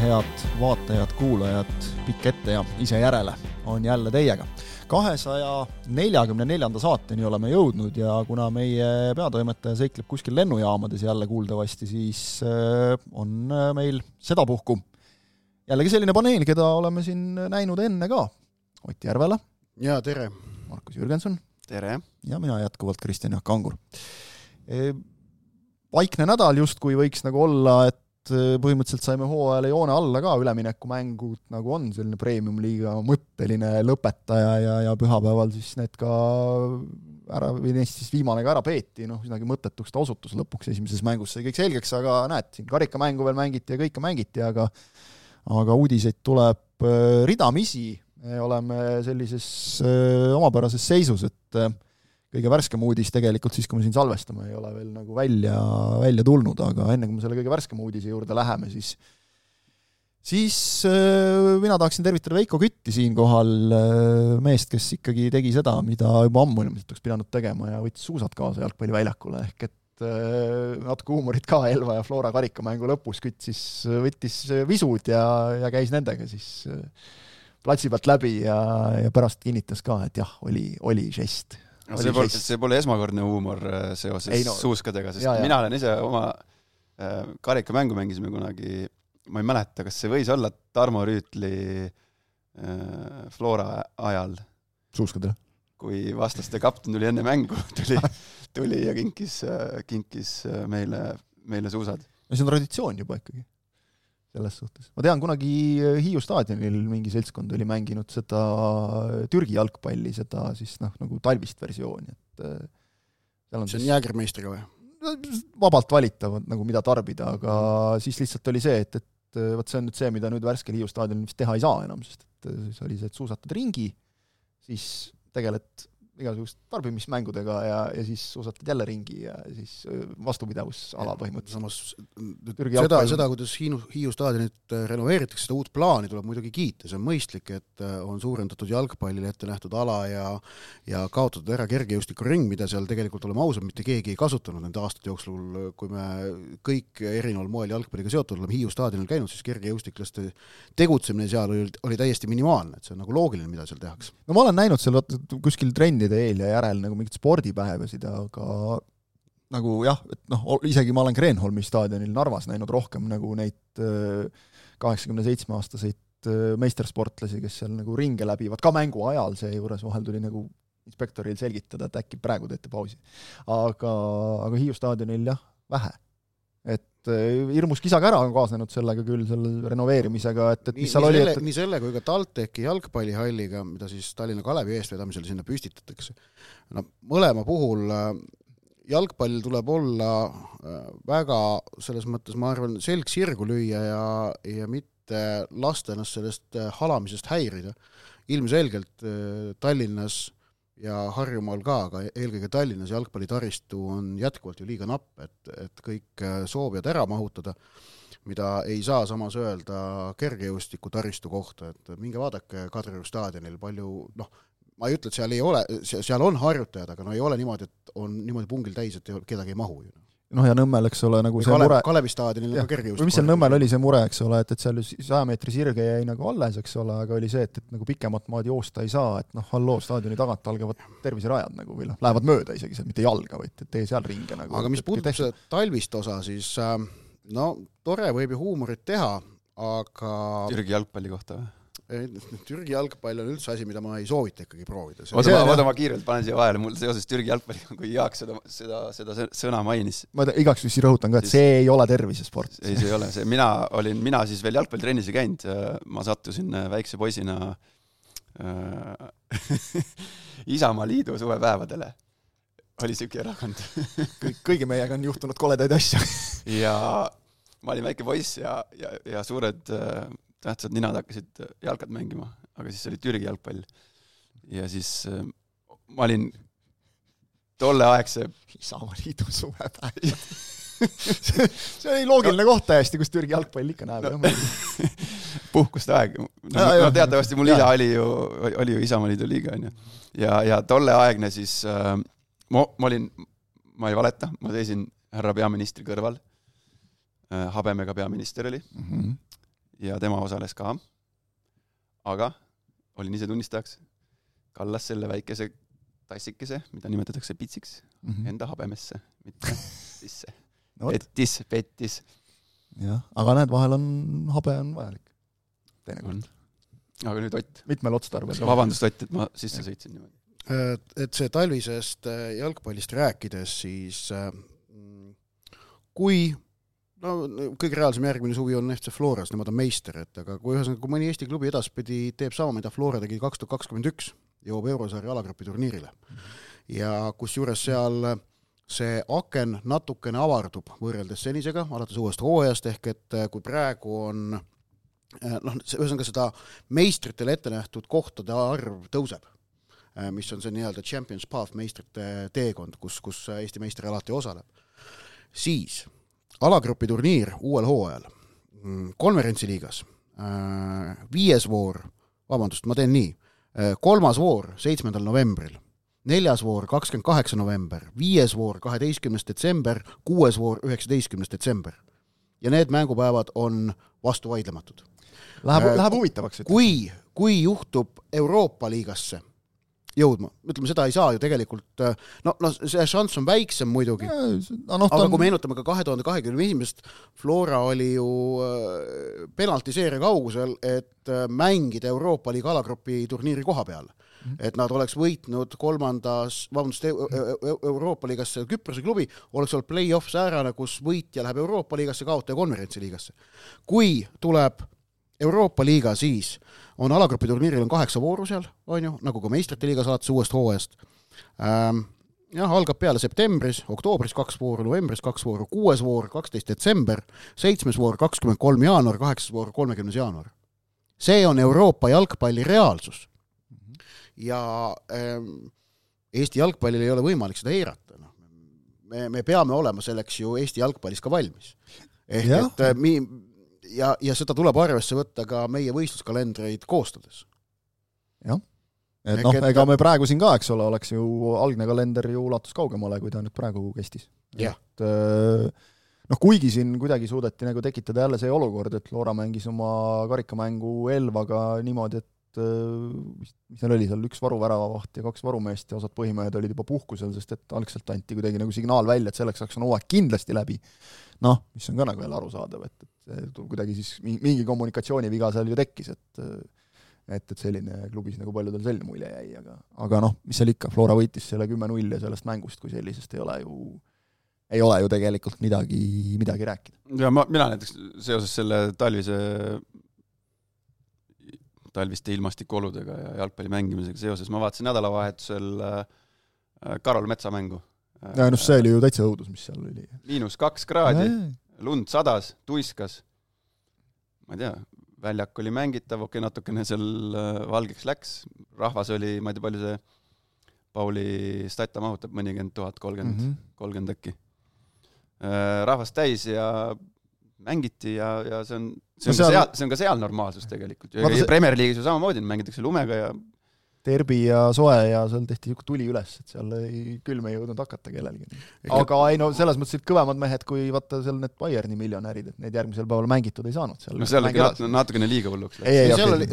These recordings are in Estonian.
head vaatajad-kuulajad, pikk ette ja ise järele on jälle teiega. kahesaja neljakümne neljanda saateni oleme jõudnud ja kuna meie peatoimetaja seikleb kuskil lennujaamades jälle kuuldavasti, siis äh, on äh, meil sedapuhku jällegi selline paneel, keda oleme siin näinud enne ka. Ott Järvela. jaa, tere! Markus Jürgenson. tere! ja mina jätkuvalt Kristjan Jaak Kangur. E, vaikne nädal justkui võiks nagu olla, et põhimõtteliselt saime hooajale joone alla ka, üleminekumängud nagu on selline premium-liiga mõtteline lõpetaja ja, ja pühapäeval siis need ka ära, või neist siis viimane ka ära peeti, noh, üsnagi mõttetuks ta osutus lõpuks esimeses mängus, sai kõik selgeks, aga näed, siin karikamängu veel mängiti ja kõike mängiti, aga aga uudiseid tuleb e, ridamisi, me oleme sellises omapärases seisus, et kõige värskem uudis tegelikult siis, kui me siin salvestame, ei ole veel nagu välja, välja tulnud, aga enne kui me selle kõige värskema uudise juurde läheme, siis siis äh, mina tahaksin tervitada Veiko Kütti siinkohal äh,, meest, kes ikkagi tegi seda, mida juba ammu ilmselt oleks pidanud tegema ja võttis suusad kaasa jalgpalliväljakule, ehk et äh, natuke huumorit ka Elva ja Flora karikamängu lõpus, Kütt siis võttis visud ja, ja käis nendega siis platsi pealt läbi ja, ja pärast kinnitas ka, et jah, oli, oli žest see pole, see pole esmakordne huumor äh, seoses ei, no, suuskadega, sest ja, ja. mina olen ise oma äh, karikamängu mängisime kunagi, ma ei mäleta, kas see võis olla Tarmo Rüütli äh, Flora ajal. suuskadel? kui vastaste kapten tuli enne mängu, tuli, tuli ja kinkis, äh, kinkis meile, meile suusad. no see on traditsioon juba ikkagi selles suhtes. ma tean, kunagi Hiiu staadionil mingi seltskond oli mänginud seda Türgi jalgpalli, seda siis noh, nagu talvist versiooni, et äh, seal on see on jäägermeistriga või? vabalt valitav, nagu mida tarbida, aga siis lihtsalt oli see, et, et äh, vot see on nüüd see, mida nüüd värskil Hiiu staadionil vist teha ei saa enam, sest et äh, siis oli see, et suusatad ringi, siis tegeled igasuguste tarbimismängudega ja, ja siis suusatad jälle ringi ja siis vastupidavusala põhimõtteliselt. samas seda, seda, kuidas Hiinu, Hiiu staadionit äh, renoveeritakse, seda uut plaani tuleb muidugi kiita, see on mõistlik, et äh, on suurendatud jalgpallile ette nähtud ala ja ja kaotatud ära kergejõustikuring, mida seal tegelikult, oleme ausad, mitte keegi ei kasutanud nende aastate jooksul, kui me kõik erineval moel jalgpalliga seotud oleme Hiiu staadionil käinud, siis kergejõustiklaste tegutsemine seal oli, oli täiesti minimaalne, et see on nagu loogiline, mida seal tehakse. no ma olen näinud seal kuskil trenni turniiride eel ja järel nagu mingeid spordipäevasid, aga nagu jah, et noh, isegi ma olen Kreenholmi staadionil Narvas näinud rohkem nagu neid äh, kaheksakümne seitsme aastaseid äh, meistersportlasi, kes seal nagu ringe läbivad, ka mängu ajal seejuures, vahel tuli nagu inspektoril selgitada, et äkki praegu teete pausi. aga, aga Hiiu staadionil jah, vähe. Et Eh, hirmus kisakära on kaasnenud sellega küll, selle renoveerimisega, et, et mis nii, seal nii oli, et nii selle kui ka TalTechi jalgpallihalliga, mida siis Tallinna Kalevi eestvedamisel sinna püstitatakse, no mõlema puhul äh, jalgpallil tuleb olla äh, väga selles mõttes, ma arvan, selg sirgu lüüa ja, ja mitte lasta ennast sellest äh, halamisest häirida. ilmselgelt Tallinnas ja Harjumaal ka, aga eelkõige Tallinnas jalgpallitaristu on jätkuvalt ju liiga napp, et, et kõik äh, soovijad ära mahutada, mida ei saa samas öelda kergejõustikutaristu kohta, et minge vaadake Kadrioru staadionil, palju noh, ma ei ütle, et seal ei ole, seal on harjutajad, aga no ei ole niimoodi, et on niimoodi pungil täis, et kedagi ei mahu ju noh, ja Nõmmel, eks ole, nagu see Kalev, mure Kalevi staadionil on ka kergejõustik. mis seal Nõmmel oli see mure, eks ole, et, et seal ju saja meetri sirge jäi nagu alles, eks ole, aga oli see, et, et nagu pikemat maad joosta ei saa, et noh, halloo, staadioni tagant algavad terviserajad nagu või noh, lähevad mööda isegi sealt, mitte jalga, vaid tee seal ringe nagu. aga mis puudutab seda talvist osa, siis äh, no tore võib ju huumorit teha, aga Türgi jalgpalli kohta või? Türgi jalgpall on üldse asi, mida ma ei soovita ikkagi proovida. oota, ma, oota, ma kiirelt panen siia vahele, mul seoses Türgi jalgpalliga, kui Jaak seda, seda, seda sõna mainis. ma igaks juhuks rõhutan ka, et see ei ole tervisesport. ei, see ei ole, see, mina olin, mina siis veel jalgpallitrennis ei käinud, ma sattusin äh, väikse poisina äh, Isamaaliidu suvepäevadele. oli niisugune erakond kõik, kõigi meiega on juhtunud koledaid asju ja ma olin väike poiss ja, ja, ja suured äh, tähtsad ninad hakkasid jalkat mängima, aga siis oli Türgi jalgpall. ja siis äh, ma olin tolleaegse Isamaaliidu suvepäev see oli loogiline koht täiesti, kus Türgi jalgpall ikka näeb puhkuste aeg. no, no teatavasti mul isa oli ju, oli ju Isamaaliidu liiga, onju. ja, ja tolleaegne siis äh, ma, ma olin, ma ei valeta, ma seisin härra peaministri kõrval äh,, habemega peaminister oli mm. -hmm ja tema osales ka, aga olin ise tunnistajaks, kallas selle väikese tassikese, mida nimetatakse pitsiks mm, -hmm. enda habemesse, mitte sisse no,. pettis, pettis. jah, aga näed, vahel on, habe on vajalik. teinekord. aga nüüd Ott. mitmel otstarbel. vabandust, Ott, et ma sisse sõitsin niimoodi. et see talvisest äh, jalgpallist rääkides, siis äh, kui no kõige reaalsem järgmine suvi on FC Floras, nemad on meister, et aga kui ühesõnaga, kui mõni Eesti klubi edaspidi teeb sama, mida Flora tegi kaks tuhat kakskümmend üks, jõuab eurosarja alagrupi turniirile. ja kusjuures seal see aken natukene avardub võrreldes senisega, alates uuest hooajast, ehk et äh, kui praegu on äh, noh, ühesõnaga seda meistritele ette nähtud kohtade arv tõuseb, äh, mis on see nii-öelda Champions Path meistrite teekond, kus, kus Eesti meister alati osaleb, siis alagrupi turniir uuel hooajal mm, konverentsiliigas, viies voor, vabandust, ma teen nii, kolmas voor seitsmendal novembril neljas voor kakskümmend kaheksa november, viies voor kaheteistkümnes detsember, kuues voor üheksateistkümnes detsember. ja need mängupäevad on vastuvaidlematud. Läheb äh,, läheb huvitavaks. kui, kui juhtub Euroopa liigasse jõudma, ütleme seda ei saa ju tegelikult, äh, no, no see šanss on väiksem muidugi, no, no, aga on... kui meenutame ka kahe tuhande kahekümne esimest, Flora oli ju äh, penaltiseeria kaugusel, et äh, mängida Euroopa liiga alagrupi turniiri koha peal Mhm. et nad oleks võitnud kolmandas, vabandust, Euroopa liigas Küprose klubi, oleks olnud play-off säärane, kus võitja läheb Euroopa liigasse, kaotaja konverentsiliigasse. kui tuleb Euroopa liiga, siis on alagrupi turniiril on kaheksa vooru seal, on ju, nagu ka meistrite liigas alates uuest hooajast ähm,. jah, algab peale septembris, oktoobris kaks vooru, novembris kaks vooru, kuues voor kaksteist detsember, seitsmes voor kakskümmend kolm jaanuar, kaheksas voor kolmekümnes jaanuar. see on Euroopa jalgpalli reaalsus ja ähm, Eesti jalgpallil ei ole võimalik seda eirata, noh. me, me peame olema selleks ju Eesti jalgpallis ka valmis. ehk ja. et äh, mi-, ja, ja seda tuleb arvesse võtta ka meie võistluskalendreid koostades. jah, et noh, ega me praegu siin ka, eks ole, oleks ju algne kalender ju ulatus kaugemale, kui ta nüüd praegu kestis. et äh, noh, kuigi siin kuidagi suudeti nagu tekitada jälle see olukord, et Loora mängis oma karikamängu Elvaga niimoodi, et äh, mis neil oli seal, üks varuväravavaht ja kaks varumeest ja osad põhimehed olid juba puhkusel, sest et algselt anti kuidagi nagu signaal välja, et selleks ajaks on hooaeg kindlasti läbi. noh, mis on ka nagu jälle arusaadav, et, et see kuidagi siis mingi kommunikatsiooniviga seal ju tekkis, et et, et selline klubis nagu paljudel selline mulje jäi, aga aga noh, mis seal ikka, Flora võitis selle kümme-null ja sellest mängust kui sellisest ei ole ju ei ole ju tegelikult midagi, midagi rääkida. ja ma, mina näiteks seoses selle talvise talviste ilmastikuoludega ja jalgpalli mängimisega seoses, ma vaatasin nädalavahetusel äh, Karol Metsa mängu. ja noh, see oli ju täitsa õudus, mis seal oli. miinus kaks kraadi, lund sadas, tuiskas, ma ei tea, väljak oli mängitav, okei okay,, natukene seal äh, valgeks läks, rahvas oli, ma ei tea, palju see Pauli statta mahutab, mõnikümmend tuhat, kolmkümmend, mhm. kolmkümmend äkki. Äh, rahvast täis ja mängiti ja, ja see on see on no seal... ka seal, see on ka seal normaalsus tegelikult ju, ja see... Premier League'is ju samamoodi mängitakse lumega ja derbi ja soe ja seal tehti niisugune tuli üles, et seal ei, külm ei jõudnud hakata kellelgi. aga ei no selles mõttes, et kõvemad mehed kui vaata seal need Bayerni miljonärid, et need järgmisel päeval mängitud ei saanud seal. no seal ikka nat natukene liiga hulluks läks. seal oli,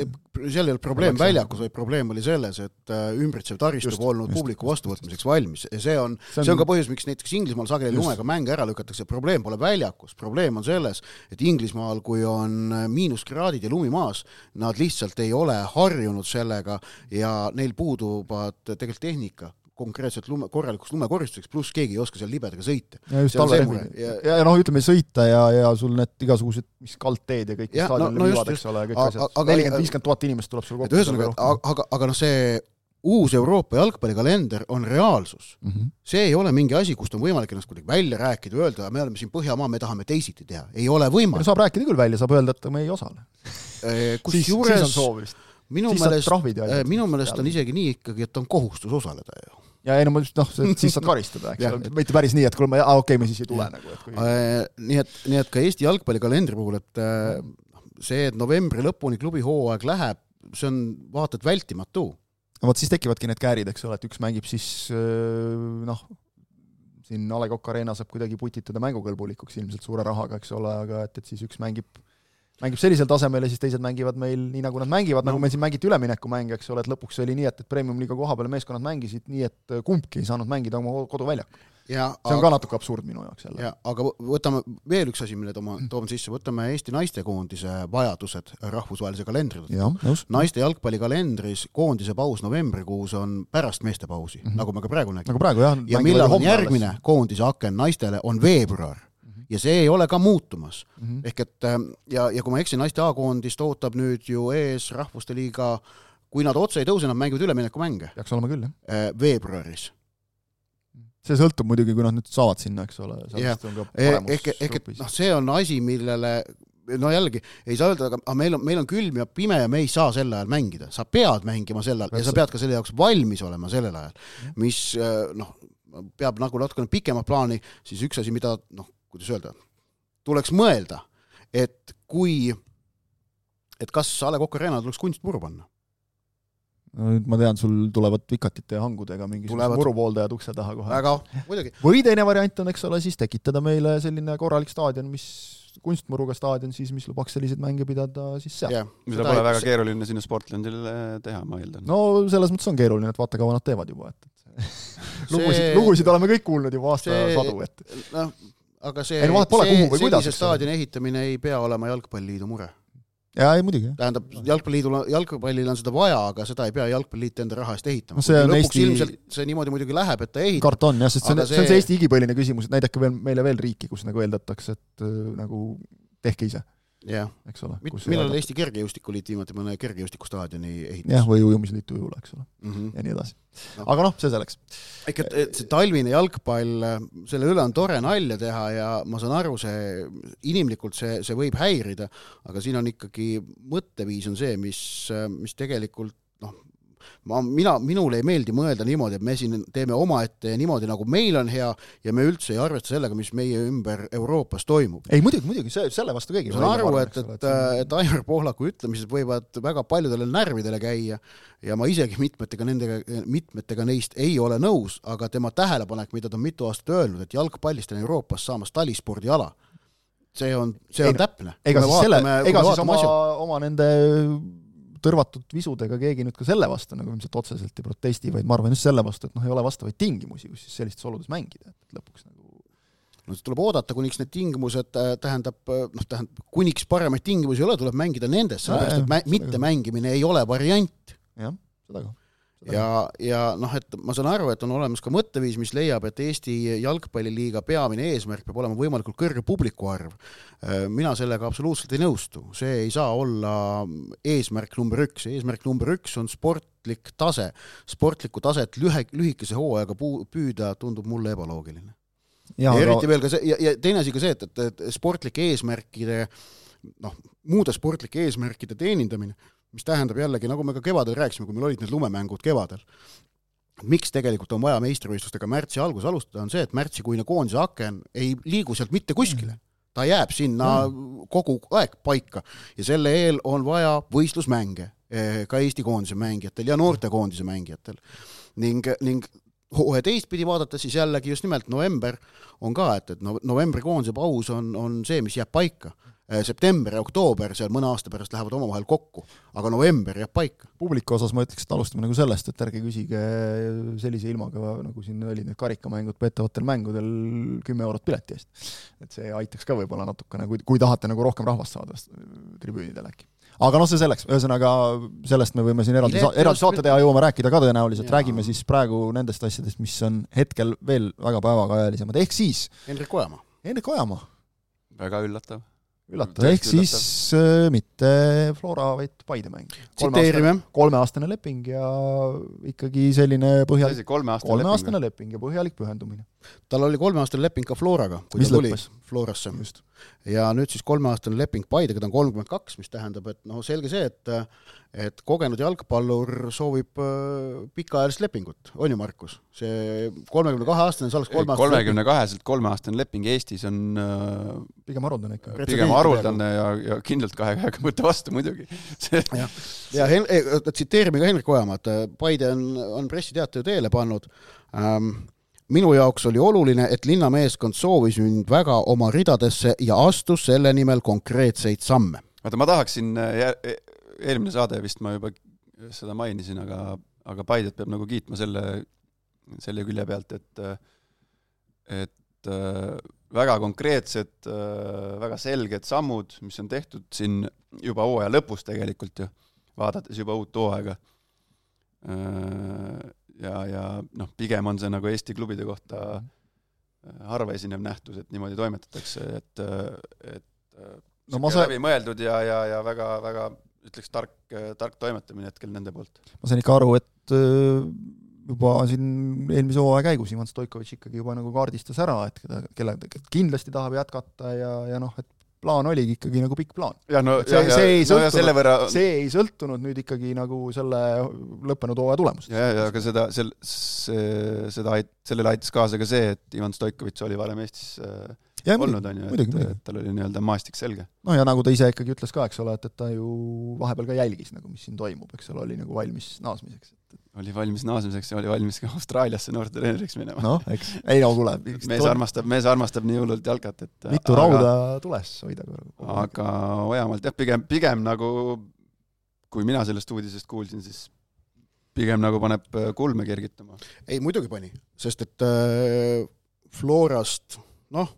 seal ei olnud probleem väljakus, vaid probleem oli selles, et äh, ümbritsev taristu polnud publiku vastuvõtmiseks valmis. Ja see on, see on, see on ka põhjus, miks näiteks Inglismaal sageli lumega mänge ära lükatakse, probleem pole väljakus, probleem on selles, et Inglismaal, kui on äh, miinuskraadid ja lumi maas, nad lihtsalt ei ole harjunud sellega ja neil puuduvad tegelikult tehnika konkreetselt lume, korralikuks lumekoristuseks, pluss keegi ei oska seal libedaga sõita. ja just talverehvi. ja, ja, ja noh, ütleme sõita ja, ja sul need igasugused, mis kaldteed ja kõik staadionil no, no viivad, eks ole, kõik asjad, nelikümmend, viiskümmend tuhat inimest tuleb sul kokku. ühesõnaga, aga, aga noh, see uus Euroopa jalgpallikalender on reaalsus mm. -hmm. see ei ole mingi asi, kust on võimalik ennast kuidagi välja rääkida, öelda, me oleme siin Põhjamaa, me tahame teisiti teha, ei ole võimalik. saab rääkida küll välja, saab öelda, et me ei osale kusjuures minu meelest, äh, minu meelest on isegi nii ikkagi, et on kohustus osaleda ju. Ja ei no ma just noh, siis saad karistada, eks ole, mitte päris nii, et kuule, ma, aa okei okay,, me siis ei tule nagu, et kui äh, nii et, nii et ka Eesti jalgpallikalendri puhul, et äh, see, et novembri lõpuni klubi hooaeg läheb, see on vaata et vältimatu. no vot, siis tekivadki need käärid, eks ole, et üks mängib siis noh, siin A Le Coq Arena saab kuidagi putitada mängukõlbulikuks ilmselt suure rahaga, eks ole, aga et, et siis üks mängib mängib sellisel tasemel ja siis teised mängivad meil nii, nagu nad mängivad no., nagu meil siin mängiti üleminekumänge, eks ole, et lõpuks oli nii, et, et Premium-liiga koha peal meeskonnad mängisid nii, et kumbki ei saanud mängida oma koduväljakul ja see on aga, ka natuke absurd minu jaoks jälle. aga võtame veel üks asi, mille tooma, toome sisse, võtame Eesti naistekoondise vajadused rahvusvahelise kalendri tõttu. naiste jalgpallikalendris koondise paus novembrikuus on pärast meeste pausi mm, -hmm. nagu me ka praegu nägime. nagu praegu jah. ja millal on järgmine alles. koondise aken naistele, on veebruar. Ja see ei ole ka muutumas mm. -hmm. ehk et ähm, ja, ja kui ma ei eksi, naiste A-koondist ootab nüüd ju ees Rahvuste Liiga, kui nad otse ei tõuse, nad mängivad üleminekumänge. peaks olema küll, jah. Äh, veebruaris see sõltub muidugi, kui nad nüüd saavad sinna, eks ole. jah, ehk, ehk et noh, see on asi, millele no jällegi, ei saa öelda, aga meil on, meil on külm ja pime ja me ei saa sel ajal mängida. sa pead mängima sel ajal ja sa pead ka selle jaoks valmis olema sellel ajal, mis äh, noh, peab nagu natukene pikemat plaani, siis üks asi, mida noh, kuidas öelda, tuleks mõelda, et kui, et kas A Le Coq Arena'le tuleks kunstmuru panna no nüüd ma tean, sul tulevad vikatite ja hangudega mingisugused murupooldajad ukse taha kohe. väga, muidugi. või teine variant on, eks ole, siis tekitada meile selline korralik staadion, mis kunstmuruga staadion siis, mis lubaks selliseid mänge pidada siis seal yeah,. mida pole väga keeruline sinna Sportlandile teha, ma eeldan. no selles mõttes on keeruline, et vaata, kaua nad teevad juba, et, et lugusid see..., lugusid oleme kõik kuulnud juba aastasadu, et noh, aga see, see, sellise staadioni ehitamine ei pea olema Jalgpalliliidu mure jaa, ei muidugi. tähendab, Jalgpalliliidul, jalgpallil on seda vaja, aga seda ei pea Jalgpalliliit enda raha eest ehitama no,. lõpuks Eesti... ilmselt see niimoodi muidugi läheb, et ta ehitab. karta on jah, sest see on, see on see Eesti igipõline küsimus, et näidake veel meile veel riiki, kus nagu eeldatakse, et äh, nagu tehke ise jah, eks ole. millal Eesti Kergejõustikuliit viimati mõne kergejõustikustaadioni ehitas? jah, või ujumisliitu ujula, eks ole mm, -hmm. ja nii edasi no.. aga noh, see selleks. ehk et, et see talvine jalgpall, selle üle on tore nalja teha ja ma saan aru, see inimlikult see, see võib häirida, aga siin on ikkagi, mõtteviis on see, mis, mis tegelikult noh, ma, mina, minule ei meeldi mõelda niimoodi, et me siin teeme omaette niimoodi, nagu meil on hea ja me üldse ei arvesta sellega, mis meie ümber Euroopas toimub. ei muidugi, muidugi, see, selle vastu keegi ma saan aru, et, et, et Aivar Pohlaku ütlemised võivad väga paljudele närvidele käia ja ma isegi mitmetega nendega, mitmetega neist ei ole nõus, aga tema tähelepanek, mida ta on mitu aastat öelnud, et jalgpallist on Euroopas saamas talispordiala, see on, see on ei, täpne. ega siis selle, ega siis oma, oma nende tõrvatud visudega keegi nüüd ka selle vastu nagu ilmselt otseselt ei protesti, vaid ma arvan just selle vastu, et noh, ei ole vastavaid tingimusi, kus siis sellistes oludes mängida, et lõpuks nagu no siis tuleb oodata, kuniks need tingimused äh, tähendab, äh, noh, tähendab, kuniks paremaid tingimusi ei ole, tuleb mängida nendes, sellepärast et mä-, mittemängimine ei ole variant. jah, seda ka ja, ja noh, et ma saan aru, et on olemas ka mõtteviis, mis leiab, et Eesti Jalgpalliliiga peamine eesmärk peab olema võimalikult kõrge publiku arv. Äh, mina sellega absoluutselt ei nõustu, see ei saa olla eesmärk number üks, eesmärk number üks on sportlik tase. sportlikku taset lühe, lühikese hooajaga puu-, püüda tundub mulle ebaloogiline. ja eriti aga... veel ka see, ja, ja teine asi ka see, et, et, et sportlike eesmärkide noh, muude sportlike eesmärkide teenindamine mis tähendab jällegi, nagu me ka kevadel rääkisime, kui meil olid need lumemängud kevadel, miks tegelikult on vaja meistrivõistlustega märtsi algus alustada, on see, et märtsikuine koondise aken ei liigu sealt mitte kuskile. ta jääb sinna kogu aeg paika ja selle eel on vaja võistlusmänge eh, ka Eesti koondise mängijatel ja noortekoondise mängijatel. ning, ning hooaja teistpidi vaadates siis jällegi just nimelt november on ka, et, et no novembri koondise paus on, on see, mis jääb paika september ja oktoober seal mõne aasta pärast lähevad omavahel kokku, aga november jääb paika. publiku osas ma ütleks, et alustame nagu sellest, et ärge küsige sellise ilmaga, nagu siin olid need karikamängud peetavatel mängudel kümme eurot pileti eest. et see aitaks ka võib-olla natukene, kui, kui tahate nagu rohkem rahvast saada tribüünidel äkki aga noh, see selleks, ühesõnaga sellest me võime siin eraldi, eraldi saate teha, jõuame rääkida ka tõenäoliselt, räägime siis praegu nendest asjadest, mis on hetkel veel väga päevakajalisemad, ehk siis Hendrik Ojamaa. Hendrik Ojamaa. väga üllatav, ehk siis äh, mitte Flora, vaid Paide mäng. tsiteerime. kolmeaastane leping ja ikkagi selline põhjalik, kolmeaastane leping ja põhjalik pühendumine. tal oli kolmeaastane leping ka Floraga, kui mis ta tuli lõppes? Florasse. Ja nüüd siis kolmeaastane leping Paidega, ta on kolmkümmend kaks, mis tähendab, et noh, selge see, et et kogenud jalgpallur soovib äh, pikaajalist lepingut, on ju, Markus? see kolmekümne kahe aastane, see oleks kolme aastane kolmekümne kaheselt kolmeaastane leping Eestis on äh, pigem haruldane ikka. pigem haruldane ja, ja kindlalt kahe käega võtta vastu muidugi. Jah, ja Hen-, tsiteerime ka Hendrik Ojamaad, Paide on, on pressiteate ju teele pannud. Ähm,, minu jaoks oli oluline, et linnameeskond soovis mind väga oma ridadesse ja astus selle nimel konkreetseid samme vaata, ma tahaksin, e-, eelmine saade vist ma juba seda mainisin, aga, aga Paidet peab nagu kiitma selle, selle külje pealt, et et väga konkreetsed, väga selged sammud, mis on tehtud siin juba hooaja lõpus tegelikult ju, vaadates juba uut hooaega. Ja, ja noh, pigem on see nagu Eesti klubide kohta harva esinev nähtus, et niimoodi toimetatakse, et, et no ma saan läbimõeldud ja, ja, ja väga, väga ütleks tark, tark toimetamine hetkel nende poolt. ma sain ikka aru, et juba siin eelmise hooaja käigus Ivan Stoikovitš ikkagi juba nagu kaardistas ära, et keda, kellega kindlasti tahab jätkata ja, ja noh, et plaan oligi ikkagi nagu pikk plaan. No, see, see ei sõltunud no, võrra... see ei sõltunud nüüd ikkagi nagu selle lõppenud hooaja tulemust. ja, ja aga seda, sel-, see, seda, sellele aitas kaasa ka see, et Ivan Stoikovitš oli varem Eestis äh, ja, olnud, on ju, et, et tal oli nii-öelda maastik selge. no ja nagu ta ise ikkagi ütles ka, eks ole, et, et ta ju vahepeal ka jälgis nagu, mis siin toimub, eks ole, oli nagu valmis naasmiseks. oli valmis naasmiseks ja oli valmis ka Austraaliasse noortetreeneriks minema. noh, eks, ei no kuule. mees armastab, mees armastab nii hullult jalkat, et mitu aga, rauda tules hoida. aga Ojamaalt jah, pigem, pigem nagu kui mina sellest uudisest kuulsin, siis pigem nagu paneb kulme kergitama. ei, muidugi pani, sest et äh, Florast noh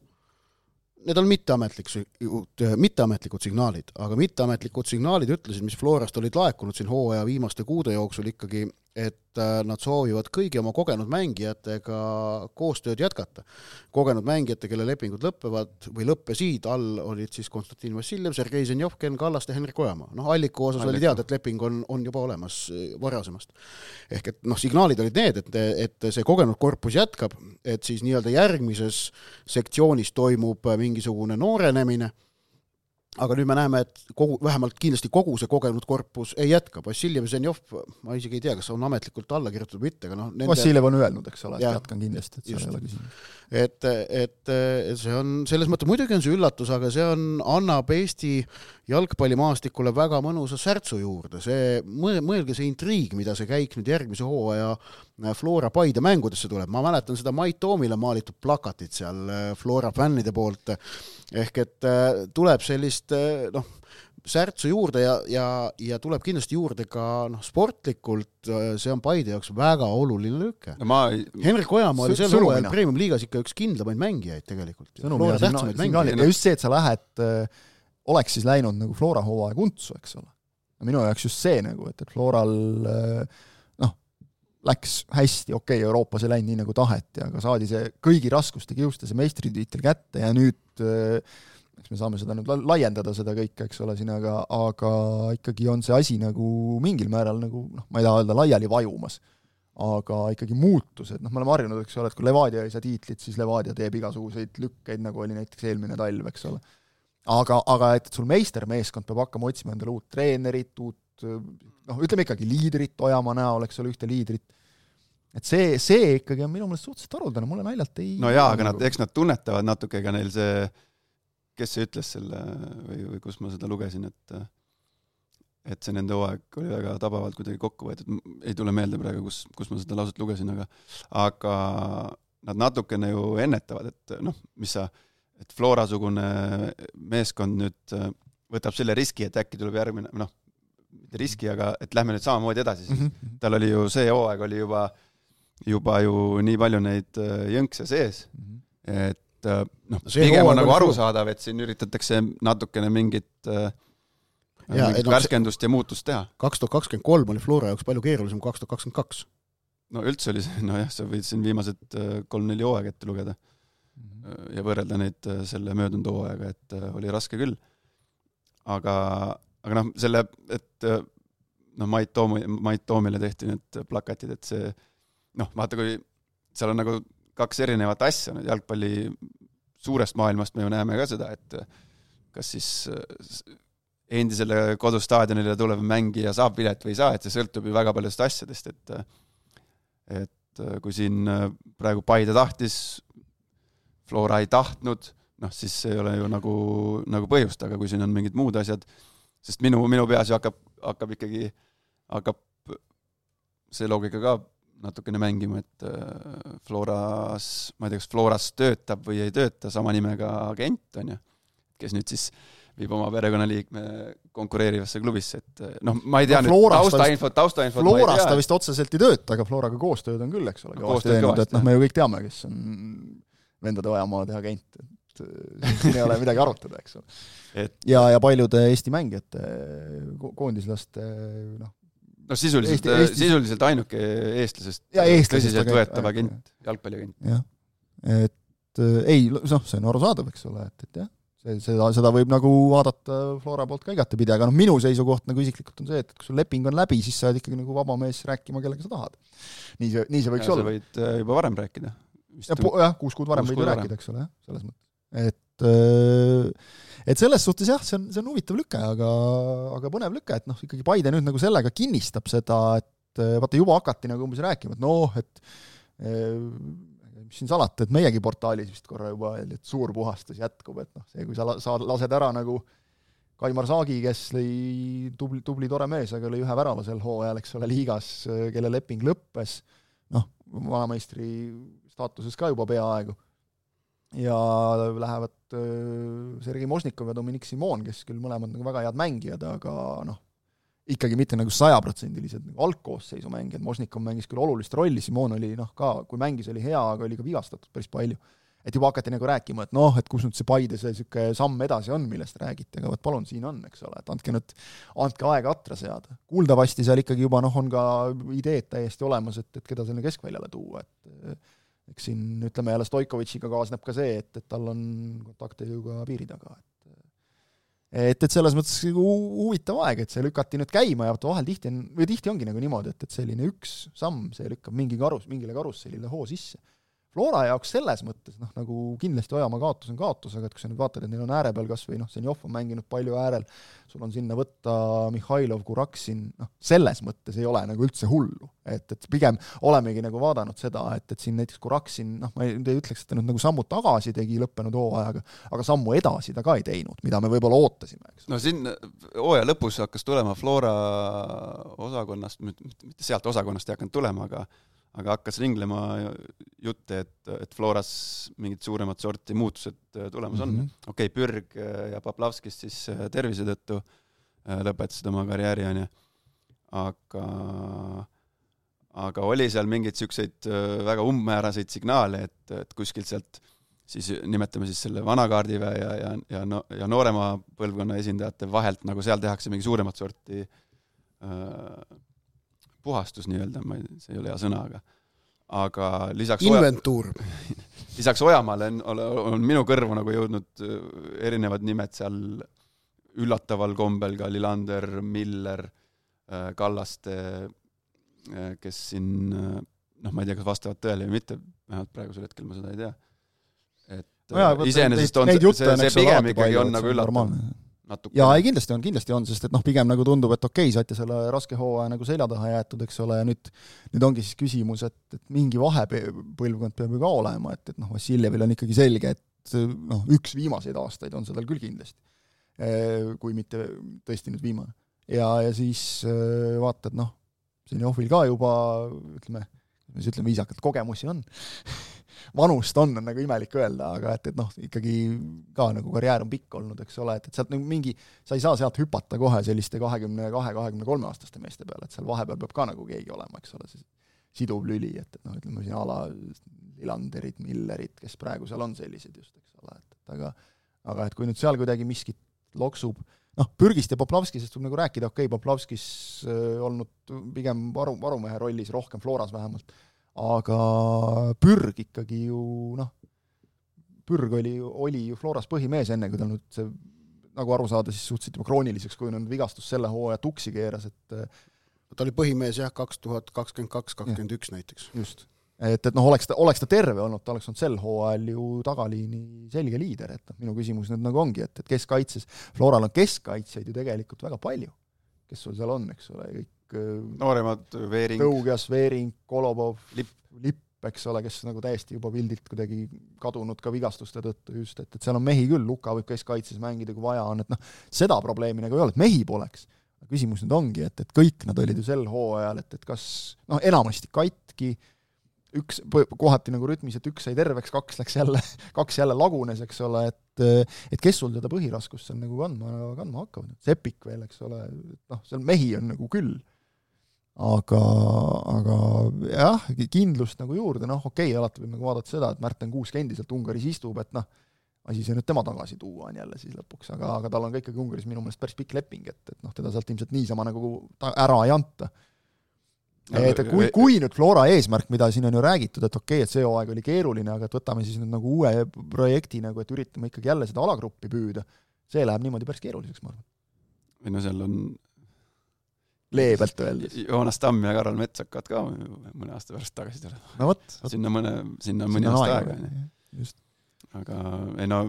need on mitteametlikud, mitteametlikud signaalid, aga mitteametlikud signaalid ütlesid, mis Florast olid laekunud siin hooaja viimaste kuude jooksul ikkagi, et äh, nad soovivad kõigi oma kogenud mängijatega koostööd jätkata. kogenud mängijate, kelle lepingud lõpevad või lõppesid, all olid siis Konstantin Vassiljev, Sergei Zenjov, Ken Kallaste, Henrik Ojamaa. noh, alliku osas Alliku. oli teada, et leping on, on juba olemas äh, varasemast. ehk et noh, signaalid olid need, et, et see kogenud korpus jätkab, et siis nii-öelda järgmises sektsioonis toimub mingisugune noorenemine aga nüüd me näeme, et kogu, vähemalt kindlasti kogu see kogenud korpus ei jätka, Vassiljev ja Zenjov, ma isegi ei tea, kas on ametlikult alla kirjutatud või mitte, aga noh nende... Vassiljev on öelnud, eks ole, et jätkan kindlasti, et seal ei ole küsimus. et, et see on, selles mõttes muidugi on see üllatus, aga see on, annab Eesti jalgpallimaastikule väga mõnusa särtsu juurde, see, mõelge see intriig, mida see käik nüüd järgmise hooaja äh, Flora Paide mängudesse tuleb, ma mäletan seda Mait Toomile maalitud plakatit seal äh, Flora fännide poolt, ehk et äh, tuleb sellist noh, särtsu juurde ja, ja, ja tuleb kindlasti juurde ka noh, sportlikult see on Paide jaoks väga oluline lüke no. Ma... Henrik Ojamaa oli sel hooajal Premium-liigas ikka üks kindlamaid mängijaid tegelikult. ja just see, et sa lähed, oleks siis läinud nagu Flora hooaeg untsu, eks ole. minu jaoks just see nagu, et, et Floral noh, läks hästi, okei okay,, Euroopas ei läinud nii, nagu taheti, aga saadi see kõigi raskuste kiuste see meistritiitel kätte ja nüüd eks me saame seda nüüd laiendada, seda kõike, eks ole, siin, aga, aga ikkagi on see asi nagu mingil määral nagu noh, ma ei taha öelda laiali vajumas, aga ikkagi muutused, noh, me oleme harjunud, eks ole, et kui Levadia ei saa tiitlit, siis Levadia teeb igasuguseid lükkeid, nagu oli näiteks eelmine talv, eks ole. aga, aga et sul meistermeeskond peab hakkama otsima endale uut treenerit, uut noh, ütleme ikkagi liidrit Ojamaa näol, eks ole, ühte liidrit, et see, see ikkagi on minu meelest suhteliselt haruldane, mulle naljalt ei no jaa, aga nad, eks nad tunnetavad natuke ka neil see kes see ütles selle või, või kus ma seda lugesin, et et see nende hooaeg oli väga tabavalt kuidagi kokku võetud, ei tule meelde praegu, kus, kus ma seda lauset lugesin, aga aga nad natukene ju ennetavad, et noh, mis sa, et Flora-sugune meeskond nüüd võtab selle riski, et äkki tuleb järgmine, noh, mitte riski, aga et lähme nüüd samamoodi edasi, siis mm -hmm. tal oli ju see hooaeg oli juba, juba ju nii palju neid jõnkse sees mm, -hmm. et et äh, noh, pigem on nagu arusaadav, et siin üritatakse natukene mingit äh, ja, mingit no, värskendust ja muutust teha. kaks tuhat kakskümmend kolm oli Flora jaoks palju keerulisem kui kaks tuhat kakskümmend kaks. no üldse oli see, nojah, sa võid siin viimased äh, kolm-neli hooaega ette lugeda mm -hmm. ja võrrelda neid selle möödunud hooajaga, et oli raske küll. aga, aga noh, selle, et noh, Mait Toomi, Mait Toomile tehti need plakatid, et see noh, vaata, kui seal on nagu kaks erinevat asja, nüüd jalgpalli suurest maailmast me ju näeme ka seda, et kas siis äh, endisele kodustaadionile tulev mängija saab pilet või ei saa, et see sõltub ju väga paljudest asjadest, et et äh, kui siin äh, praegu Paide tahtis, Flora ei tahtnud, noh siis ei ole ju nagu, nagu põhjust, aga kui siin on mingid muud asjad, sest minu, minu peas ju hakkab, hakkab ikkagi, hakkab see loogika ka natukene mängima, et äh, Floras, ma ei tea, kas Floras töötab või ei tööta sama nimega agent, on ju, kes nüüd siis viib oma perekonnaliikme konkureerivasse klubisse, et noh, ma ei tea no, nüüd taustainfot, taustainfot Floras ta vist otseselt ei tööta, aga Floraga koostööd on küll, eks ole, kõvasti teinud, et noh, me ju kõik teame, kes on vendade Ojamaade agent, et siin ei ole midagi arutada, eks ole. et ja, ja paljude Eesti mängijate, koondislaste noh, no sisuliselt, sisuliselt ainuke eestlasest tõsiselt võetav agent, jalgpalliagent. jah, et ei, noh, see on arusaadav, eks ole, et, et jah see, seda, seda võib nagu vaadata Flora poolt ka igatepidi, aga noh, minu seisukoht nagu isiklikult on see, et kui sul leping on läbi, siis sa oled ikkagi nagu vaba mees rääkima, kellega sa tahad. nii see, nii see võiks ja, olla. sa võid äh, juba varem rääkida. jah, kuus kuud varem võid ju rääkida, eks ole, jah, selles mõttes. et äh, et selles suhtes jah, see on, see on huvitav lüke, aga, aga põnev lüke, et noh, ikkagi Paide nüüd nagu sellega kinnistab seda, et vaata, juba hakati nagu umbes rääkima, et noh, et mis siin salata, et meiegi portaalis vist korra juba öeldi, et suur puhastus jätkub, et noh, see, kui sa la-, sa lased ära nagu Kaimar Saagi, kes lõi tubli, tubli tore mees, aga lõi ühe värava sel hooajal, eks ole, liigas, kelle leping lõppes, noh, vanameistri staatuses ka juba peaaegu. Ja lähevad äh, Sergei Mošnikov ja Dominic Simon, kes küll mõlemad nagu väga head mängijad, aga noh, ikkagi mitte nagu sajaprotsendilised nagu algkoosseisu mängijad, Mošnikov mängis küll olulist rolli, Simon oli noh, ka kui mängis, oli hea, aga oli ka vigastatud päris palju. et juba hakati nagu rääkima, et noh, et kus nüüd see Paide see niisugune samm edasi on, millest räägite, aga vot palun, siin on, eks ole, et andke nüüd, andke aega atra seada. kuuldavasti seal ikkagi juba noh, on ka ideed täiesti olemas, et, et keda sinna keskväljale tuua, et eks siin ütleme jälle Stoikovitšiga kaasneb ka see, et, et tal on kontakte ju ka piiri taga, et et, et selles mõttes nagu huvitav aeg, et see lükati nüüd käima ja vahel tihti on, või tihti ongi nagu niimoodi, et, et selline üks samm, see lükkab mingi karus, mingile karussellile hoo sisse. Flora jaoks selles mõttes noh, nagu kindlasti Ojamaa kaotus on kaotus, aga et kui sa nüüd vaatad, et neil on ääre peal kas või noh, Zenjov on mänginud palju äärel, sul on sinna võtta Mihhailov, Kuraksin, noh, selles mõttes ei ole nagu üldse hullu. et, et pigem olemegi nagu vaadanud seda, et, et siin näiteks Kuraksin, noh, ma ei, ei ütleks, et ta nüüd nagu sammu tagasi tegi lõppenud hooajaga, aga sammu edasi ta ka ei teinud, mida me võib-olla ootasime, eks. no siin hooaja lõpus hakkas tulema Flora osakonnast, mitte sealt osakonnast ei hakanud tulema, aga aga hakkas ringlema jutte, et, et Floras mingid suuremat sorti muutused äh, tulemas on. Mm -hmm.. okei okay,, Pürg äh, ja Poplavskis siis äh, tervise tõttu lõpetasid oma karjääri, onju, aga aga oli seal mingeid niisuguseid väga umbmääraseid signaale, et, et kuskilt sealt siis nimetame siis selle vana kaardiväe ja, ja, ja no, ja noorema põlvkonna esindajate vahelt nagu seal tehakse mingi suuremat sorti äh, puhastus nii-öelda, ma ei, see ei ole hea sõna, aga aga lisaks inventuur. lisaks Ojamaale on, on minu kõrvu nagu jõudnud äh, erinevad nimed seal üllataval kombel ka Lillander, Miller, äh, Kallaste, äh, kes siin noh, ma ei tea, kas vastavad tõele või mitte, vähemalt praegusel hetkel ma seda ei tea. et no iseenesest on see, see, see pigem ikkagi on nagu üllatav natuke. jaa, ei kindlasti on, kindlasti on, sest et noh, pigem nagu tundub, et okei okay,, saite selle raske hooaja nagu selja taha jäetud, eks ole, ja nüüd nüüd ongi siis küsimus, et, et mingi vahepõlvkond peab ju ka olema, et, et noh, Vassiljevil on ikkagi selge, et noh, üks viimaseid aastaid on see tal küll kindlasti. Kui mitte tõesti nüüd viimane. ja, ja siis vaatad, noh, Zenjovil ka juba ütleme, mis ütleme viisakalt, kogemusi on vanust on, on nagu imelik öelda, aga et, et noh, ikkagi ka nagu karjäär on pikk olnud, eks ole, et, et sealt nagu mingi, sa ei saa sealt hüpata kohe selliste kahekümne kahe, kahekümne kolme aastaste meeste peale, et seal vahepeal peab ka nagu keegi olema, eks ole, siis siduv lüli, et, et noh, ütleme siin a la Lilanderid, Millerid, kes praegu seal on sellised just, eks ole, et, et aga aga et kui nüüd seal kuidagi miskit loksub, noh, Pürgist ja Poplavskisest võib nagu rääkida, okei okay,, Poplavskis äh, olnud pigem varu, varumehe rollis, rohkem Floras vähemalt aga Pürg ikkagi ju noh, Pürg oli, oli ju Floras põhimees, enne kui tal nüüd see nagu aru saada, siis suhteliselt juba krooniliseks kujunenud vigastus selle hooaja tuksi keeras, et ta oli põhimees jah, kaks tuhat kakskümmend kaks, kakskümmend üks näiteks. just. et, et noh, oleks ta, oleks ta terve olnud, ta oleks olnud sel hooajal ju tagaliini selge liider, et noh, minu küsimus nüüd nagu ongi, et, et keskkaitses, Floral on keskkaitsjaid ju tegelikult väga palju, kes sul seal on, eks ole, kõik nooremad, Veering. Tõugas, Veering, Kolobov, Lipp, Lipp, eks ole, kes nagu täiesti juba pildilt kuidagi kadunud ka vigastuste tõttu just, et, et seal on mehi küll, Luka võib keskkaitses mängida, kui vaja on, et noh, seda probleemi nagu ei ole, et mehi poleks. küsimus nüüd ongi, et, et kõik nad olid ju sel hooajal, et, et kas noh, enamasti katki, üks kohati nagu rütmis, et üks sai terveks, kaks läks jälle, kaks jälle lagunes, eks ole, et et kes sul seda põhiraskust seal nagu kandma, kandma hakkavad, Sepik veel, eks ole, noh, seal mehi on nagu küll. Aga, aga jah, kindlust nagu juurde, noh okei okay,, alati võib nagu vaadata seda, et Märten Kuusk endiselt Ungaris istub, et noh, asi see nüüd tema tagasi tuua on jälle siis lõpuks, aga, aga tal on ka ikkagi Ungaris minu meelest päris pikk leping, et, et noh, teda sealt ilmselt niisama nagu ta ära ei anta et kui, kui nüüd Flora eesmärk, mida siin on ju räägitud, et okei okay,, et see hooaeg oli keeruline, aga et võtame siis nüüd nagu uue projekti nagu, et üritame ikkagi jälle seda alagruppi püüda, see läheb niimoodi päris keeruliseks, ma arvan. või no seal on leebelt öeldes. Joonas Tamm ja Karol Mets hakkavad ka mõne aasta pärast tagasi tulema. no vot. sinna mõne, sinna on mõni aasta aega, on ju. aga ei no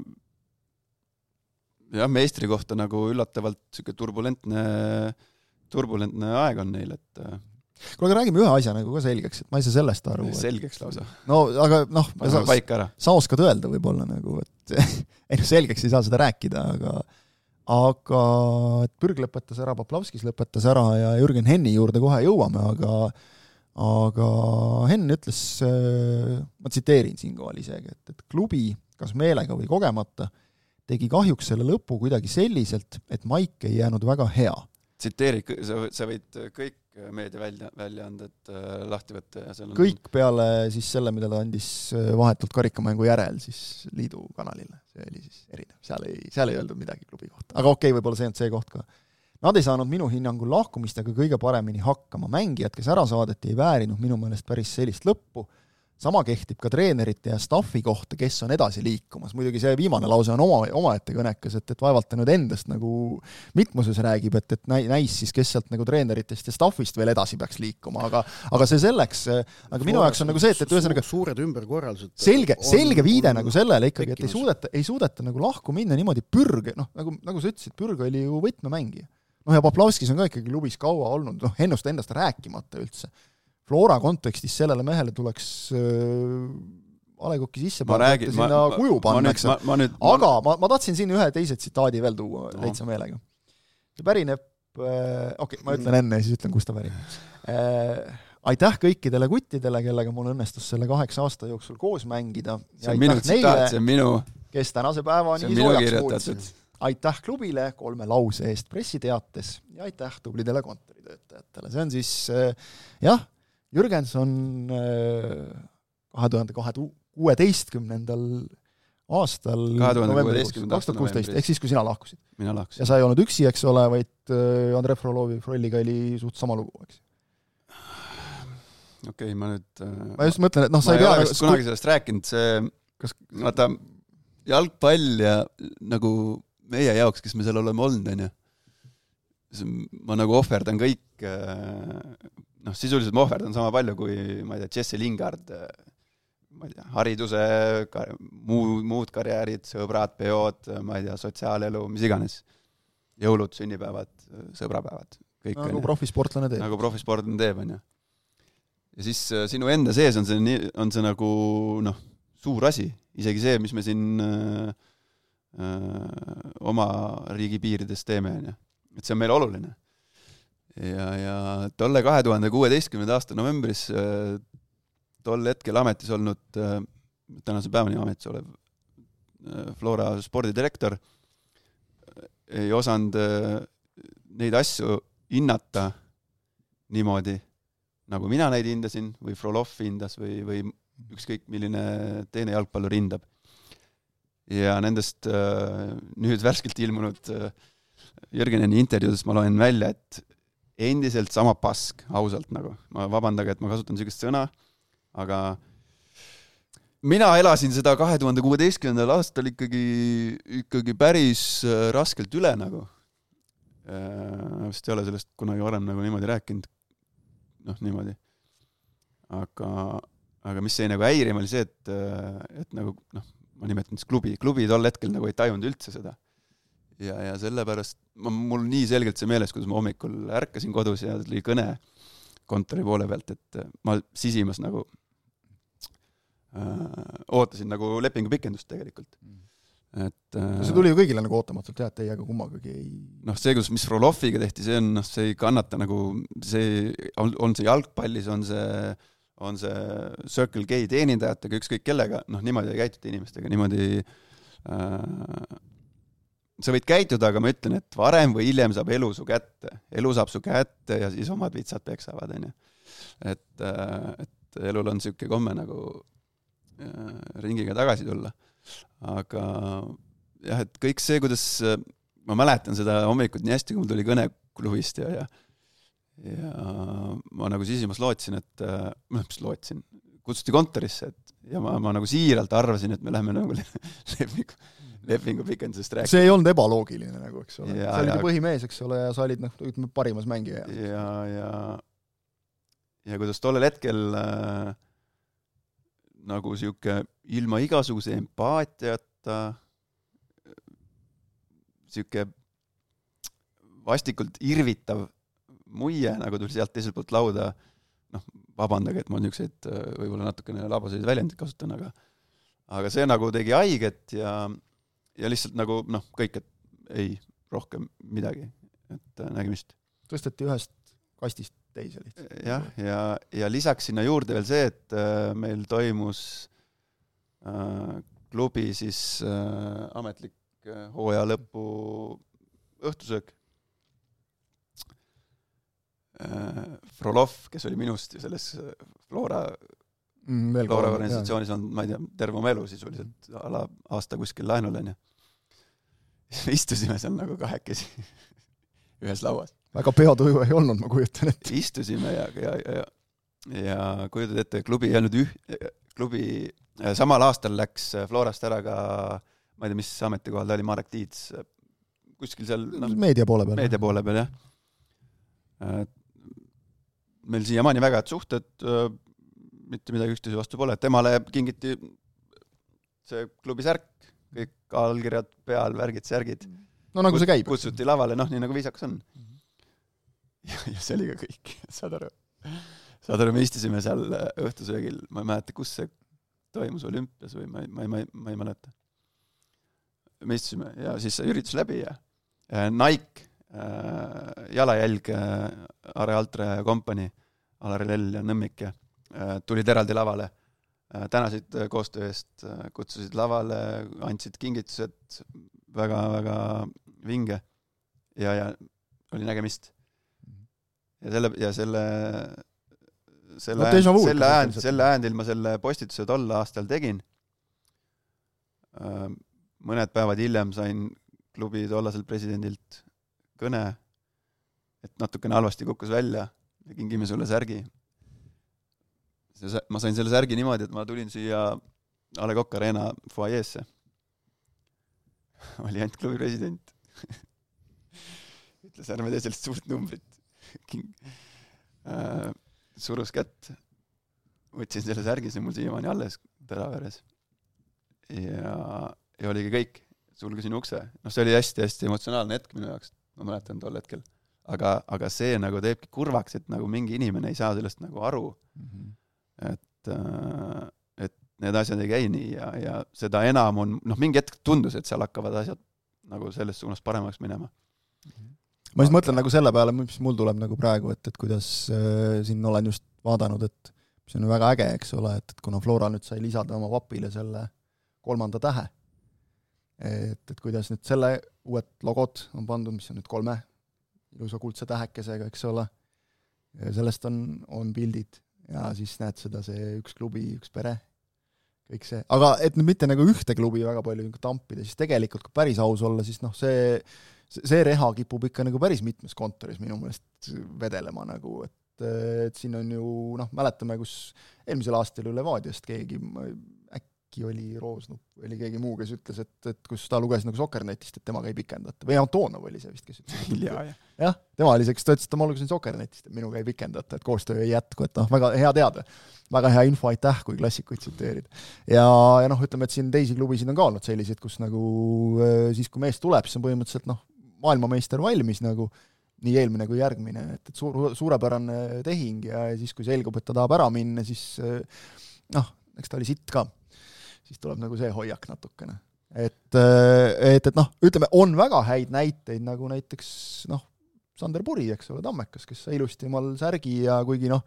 jah, meistri kohta nagu üllatavalt niisugune turbulentne, turbulentne aeg on neil, et kuule, aga räägime ühe asja nagu ka selgeks, et ma ei saa sellest aru. selgeks lausa. no aga noh, sa, sa oskad öelda võib-olla nagu, et ei noh, selgeks ei saa seda rääkida, aga aga et Pürg lõpetas ära, Poplavskis lõpetas ära ja Jürgen Henni juurde kohe jõuame, aga aga Henn ütles, ma tsiteerin siinkohal isegi, et, et klubi, kas meelega või kogemata, tegi kahjuks selle lõpu kuidagi selliselt, et maik ei jäänud väga hea. tsiteeri, sa, sa võid kõik meediavälja, väljaanded äh, lahti võtta ja seal on kõik peale siis selle, mida ta andis äh, vahetult karikamängu järel siis liidu kanalile, see oli siis erinev, seal ei, seal ei öeldud midagi klubi kohta, aga okei okay,, võib-olla see olnud see koht ka. Nad ei saanud minu hinnangul lahkumistega kõige paremini hakkama, mängijad, kes ära saadeti, ei väärinud minu meelest päris sellist lõppu sama kehtib ka treenerite ja staffi kohta, kes on edasi liikumas, muidugi see viimane lause on oma, omaette kõnekas, et, et vaevalt ta nüüd endast nagu mitmuses räägib, et, et näi-, näis siis, kes sealt nagu treeneritest ja staffist veel edasi peaks liikuma, aga aga see selleks, aga minu jaoks on nagu see, et, et ühesõnaga suured ümberkorraldused selge, selge viide nagu sellele ikkagi, et ei suudeta, ei suudeta nagu lahku minna niimoodi pürge, noh, nagu, nagu sa ütlesid, Pürg oli ju võtmemängija. noh, ja Poplavskis on ka ikkagi klubis kaua olnud, noh, ennust endast rääkimata üldse Flora kontekstis sellele mehele tuleks äh, A Le Coq'i sisse panna, sinna ma, kuju panna, eks aga ma, ma tahtsin siin ühe teise tsitaadi veel tuua no. täitsa meelega. see pärineb äh,, okei okay,, ma ütlen enne ja siis ütlen, kust ta pärineb äh,. aitäh kõikidele kuttidele, kellega mul õnnestus selle kaheksa aasta jooksul koos mängida. see on minu tsitaat, see on minu kes tänase päevani soojaks muutsid. aitäh klubile kolme lause eest pressiteates ja aitäh tublidele kontoritöötajatele, see on siis jah Jürgenson äh, kahe tuhande kahe kuueteistkümnendal aastal kuueteistkümnenda aasta kuusteist, ehk siis, kui sina lahkusid. mina lahkusin. ja sa ei olnud üksi, eks ole, vaid äh, Andrei Frolovi Frolliga oli suht sama lugu, eks? okei okay,, ma nüüd äh, ma just mõtlen, et noh, sa ei pea kas, kunagi sellest rääkinud, see kas vaata, jalgpall ja nagu meie jaoks, kes me seal oleme olnud, on ju, ma nagu ohverdan kõik noh, sisuliselt ma ohverdan sama palju kui ma ei tea, Jesse Lingard, ma ei tea, hariduse, muu, muud karjäärid, sõbrad, peod, ma ei tea, sotsiaalelu, mis iganes. jõulud, sünnipäevad, sõbrapäevad, kõik nagu profisportlane teeb. nagu profisportlane teeb, on ju. ja siis äh, sinu enda sees on see nii, on see nagu noh, suur asi, isegi see, mis me siin öö, äh, äh, oma riigi piirides teeme, on ju. et see on meile oluline ja, ja tolle kahe tuhande kuueteistkümnenda aasta novembris äh, tol hetkel ametis olnud, äh, tänase päevani ametis olev äh, Flora spordidirektor ei osanud neid asju hinnata niimoodi, nagu mina neid hindasin või Frolov hindas või, või ükskõik milline teine jalgpallur hindab. ja nendest nüüd värskelt ilmunud Jürgeneni intervjuudest ma loen välja, et endiselt sama pask, ausalt nagu. ma vabandage, et ma kasutan niisugust sõna, aga mina elasin seda kahe tuhande kuueteistkümnendal aastal ikkagi, ikkagi päris äh, raskelt üle nagu. Äh, vist ei ole sellest kunagi varem nagu niimoodi rääkinud. noh, niimoodi. aga, aga mis jäi nagu häirima, oli see, et, äh, et nagu noh, ma nimetan siis klubi, klubi tol hetkel nagu ei tajunud üldse seda ja, ja sellepärast ma, mul nii selgelt see meeles, kuidas ma hommikul ärkasin kodus ja tuli kõne kontori poole pealt, et ma sisimas nagu äh, ootasin nagu lepingu pikendust tegelikult. et äh, no see tuli ju kõigile nagu ootamatult jah, et teiega kummagagi ei noh, see, kus, mis Froloviga tehti, see on noh, see ei kannata nagu, see on, on see jalgpallis, on see on see Circle K teenindajatega, ükskõik kellega, noh, niimoodi ei käituta inimestega, niimoodi äh, sa võid käituda, aga ma ütlen, et varem või hiljem saab elu su kätte. elu saab su kätte ja siis omad vitsad peksavad, on ju. et, äh, et elul on niisugune komme nagu äh, ringiga tagasi tulla. aga jah, et kõik see, kuidas ma mäletan seda hommikut nii hästi, kui mul tuli kõne klubist ja, ja ja ma nagu sisimas lootsin, et äh, noh, mis lootsin, kutsuti kontorisse, et ja ma, ma nagu siiralt arvasin, et me läheme nagu lepingu, lepingu pikendusest rääkima. see ei olnud ebaloogiline nagu, eks ole. sa olid ju põhimees, eks ole, ja sa olid noh, ütleme parimas mängija. ja, ja ja kuidas tollel hetkel äh, nagu sihuke ilma igasuguse empaatiata sihuke vastikult irvitav muie nagu tuli sealt teiselt poolt lauda, noh, vabandage, et ma niisuguseid äh, võib-olla natukene labaseid väljendeid kasutan, aga aga see nagu tegi haiget ja, ja lihtsalt nagu noh, kõik, et ei, rohkem midagi, et äh, nägemist. tõsteti ühest kastist teise lihtsalt. jah, ja, ja lisaks sinna juurde veel see, et äh, meil toimus äh, klubi siis äh, ametlik äh, hooaja lõpu õhtusöök Äh, Frolov, kes oli minust ju selles äh, Flora mm,, Flora organisatsioonis on, ma ei tea, terve oma elu sisuliselt, a la aasta kuskil laenul, onju. istusime seal nagu kahekesi ühes lauas. väga peotuju ei olnud, ma kujutan ette. istusime ja, ja, ja, ja kujutad ette, klubi ei olnud üh-, klubi, äh, samal aastal läks Florast ära ka ma ei tea, mis ametikohal ta oli, Marek Tiits, kuskil seal noh, meedia poole peal. meedia poole peal, jah. meil siiamaani väga head suhted, mitte midagi üksteise vastu pole, temale kingiti see klubi särk, kõik allkirjad peal, värgid, särgid. no nagu see käib. kutsuti lavale, noh, nii nagu viisakas on. ja, ja see oli ka kõik, saad aru. saad aru, me istusime seal õhtusöögil, ma ei mäleta, kus see toimus, olümpias või ma ei, ma ei, ma ei, ma ei mäleta. me istusime ja siis sai üritus läbi ja Nike äh, jalajälg äh, Are Altre kompanii Alari Lell ja Nõmmik ja äh, tulid eraldi lavale, äh, tänasid äh, koostöö eest, kutsusid lavale, andsid kingitused, väga-väga vinge ja, ja oli nägemist. ja selle, ja selle selle no, ajand, selle ajand, selle ajandil ma selle postituse tol aastal tegin. mõned päevad hiljem sain klubi tollaselt presidendilt kõne, et natukene halvasti kukkus välja ja kingime sulle särgi. See, ma sain selle särgi niimoodi, et ma tulin siia A Le Coq Arena fuajeesse. oli ainult klubi president ütles, ärme tee sellist suurt numbrit. Äh, surus kätt, võtsin selle särgi, see on mul siiamaani alles Teraveres. ja, ja oligi kõik, sulgesin ukse. noh, see oli hästi-hästi emotsionaalne hetk minu jaoks, ma mäletan tol hetkel aga, aga see nagu teebki kurvaks, et nagu mingi inimene ei saa sellest nagu aru mm. -hmm. Et, äh, et need asjad ei käi nii ja, ja seda enam on, noh, mingi hetk tundus, et seal hakkavad asjad nagu selles suunas paremaks minema. Ma siis mõtlen nagu selle peale, mis mul tuleb nagu praegu, et, et kuidas äh, siin olen just vaadanud, et mis on väga äge, eks ole, et, et kuna Flora nüüd sai lisada oma vapile selle kolmanda tähe, et, et kuidas nüüd selle uued logod on pandud, mis on nüüd kolme ilusa kuldse tähekesega, eks ole, sellest on, on pildid ja siis näed seda, see üks klubi, üks pere, kõik see, aga et nüüd mitte nagu ühte klubi väga palju nagu tampida, siis tegelikult kui päris aus olla, siis noh, see, see reha kipub ikka nagu päris mitmes kontoris minu meelest vedelema nagu, et et siin on ju noh, mäletame, kus eelmisel aastal ju Levadiast keegi, äkki oli Roosnup või oli keegi muu, kes ütles, et, et kus ta luges nagu Sokkernetist, et temaga ei pikendata, või Antonov oli see vist, kes ütles. jah, tema oli see, kes ta ütles, et ma lugesin Sokkernetist, et minuga ei pikendata, et koostöö ei jätku, et noh, väga hea teada. väga hea info, aitäh, kui klassikuid tsiteerida. ja, ja noh, ütleme, et siin teisi klubisid on ka olnud selliseid, kus nagu äh, siis, kui mees tuleb, siis on põhimõtteliselt noh, maailmameister valmis nagu, nii eelmine kui järgmine, et, et suur, suurepärane tehing ja, ja siis, kui selgub, et ta tahab ära minna, siis äh, noh, eks ta oli sitt ka siis tuleb nagu see hoiak natukene. et, äh, et, et noh, ütleme, on väga häid näiteid, nagu näiteks noh, Sander Puri, eks ole, Tammekas, kes sai ilusti omal särgi ja kuigi noh,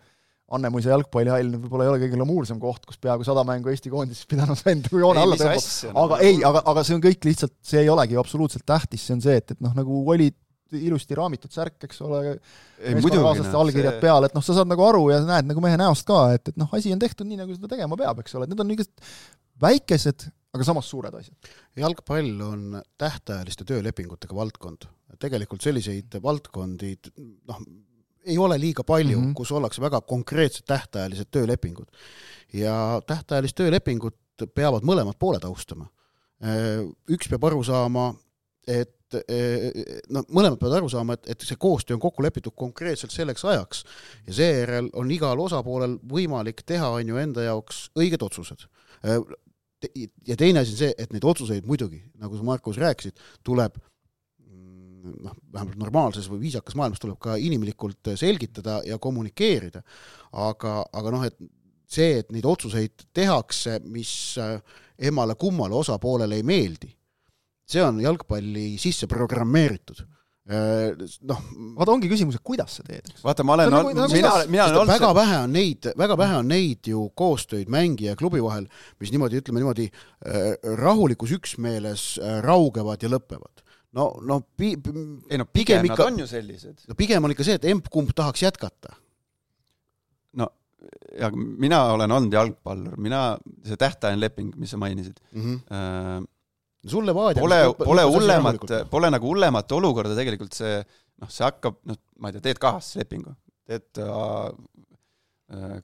Annemuise jalgpallihall võib-olla ei ole kõige glamuursem koht, kus peaaegu sada mängu Eesti koondises pidanud vend joone alla tõmbama, aga ei, aga, aga see on kõik lihtsalt, see ei olegi absoluutselt tähtis, see on see, et, et noh, nagu olid ilusti raamitud särk, eks ole, meeskonnakaaslaste noh, allkirjad see... peal, et noh, sa saad nagu aru ja näed nagu mehe näost ka, et, et noh, asi on tehtud nii, nagu seda tegema peab, eks ole, et need on niisugused väikesed, aga samas suured asjad. jalgpall on tähtajaliste töölepingutega valdkond. tegelikult selliseid valdkondi noh, ei ole liiga palju mm, -hmm. kus ollakse väga konkreetsed tähtajalised töölepingud. ja tähtajalist töölepingut peavad mõlemad pooled austama. Üks peab aru saama, et no mõlemad peavad aru saama, et, et see koostöö on kokku lepitud konkreetselt selleks ajaks ja seejärel on igal osapoolel võimalik teha, on ju, enda jaoks õiged otsused. ja teine asi on see, et neid otsuseid muidugi, nagu sa, Markus, rääkisid, tuleb mm, noh, vähemalt normaalses või viisakas maailmas tuleb ka inimlikult selgitada ja kommunikeerida, aga, aga noh, et see, et neid otsuseid tehakse, mis emale-kummale osapoolele ei meeldi see on jalgpalli sisse programmeeritud äh, noh, vaata, ongi küsimus, et kuidas sa teed. vaata, ma olen olnud, nagu, mina, mina olen olnud väga see... vähe on neid, väga vähe on neid ju koostöid mängija ja klubi vahel, mis niimoodi, ütleme niimoodi äh, rahulikus üksmeeles äh, raugevad ja lõpevad. no, no pi-, ei no pigem, pigem ikka, on ju sellised. no pigem on ikka see, et emb-kumb tahaks jätkata. no ja mina olen olnud jalgpallur, mina, see tähtajaline leping, mis sa mainisid mm, -hmm. Sulle Vaadja pole, pole hullemat, pole nagu hullemat olukorda tegelikult see, noh, see hakkab, noh, ma ei tea, teed kahasse lepingu, teed äh,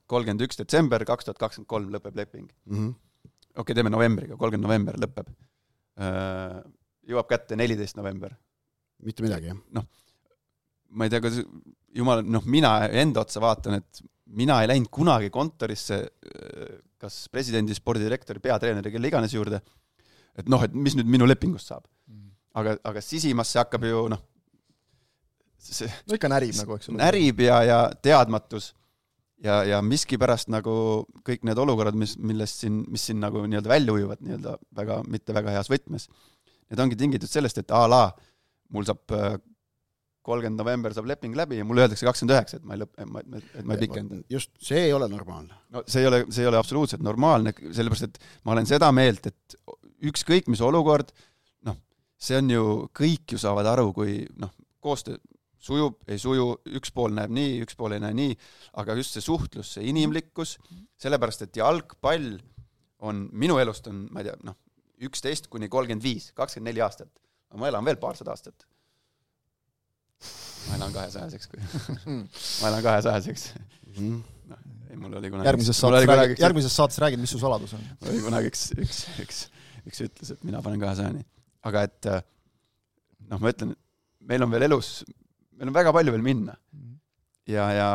kolmkümmend üks detsember kaks tuhat kakskümmend kolm lõpeb leping mm -hmm.. okei okay,, teeme novembriga, kolmkümmend november lõpeb. Äh, jõuab kätte neliteist november. mitte midagi, jah? noh, ma ei tea, kas jumal, noh, mina enda otsa vaatan, et mina ei läinud kunagi kontorisse äh, kas presidendi, spordidirektori, peatreeneri, kelle iganes juurde et noh, et mis nüüd minu lepingust saab. Mm. aga, aga sisimas see hakkab ju noh, see no ikka närib nagu, eks ole. närib ja, ja teadmatus ja, ja miskipärast nagu kõik need olukorrad, mis, millest siin, mis siin nagu nii-öelda välja ujuvad nii-öelda väga, mitte väga heas võtmes, need ongi tingitud sellest, et a la mul saab äh, kolmkümmend november saab leping läbi ja mulle öeldakse kakskümmend üheksa, et ma ei lõp-, et ma, et ma ei pikenda. just, see ei ole normaalne. no see ei ole, see ei ole absoluutselt normaalne, sellepärast et ma olen seda meelt, et ükskõik mis olukord, noh, see on ju, kõik ju saavad aru, kui noh, koostöö sujub, ei suju, üks pool näeb nii, üks pool ei näe nii, aga just see suhtlus, see inimlikkus, sellepärast et jalgpall on, minu elust on, ma ei tea, noh, üksteist kuni kolmkümmend viis, kakskümmend neli aastat. ma elan veel paarsada aastat. ma elan kahesajaseks, kui ma elan kahesajaseks. -hmm. noh, ei, mul oli kunagi järgmises saates räägid, järgmises saates räägid, mis su saladus on? oli kunagi üks, üks, üks üks ütles, et mina panen kahesajani. aga et äh, noh, ma ütlen, meil on veel elus, meil on väga palju veel minna. Mhm. ja, ja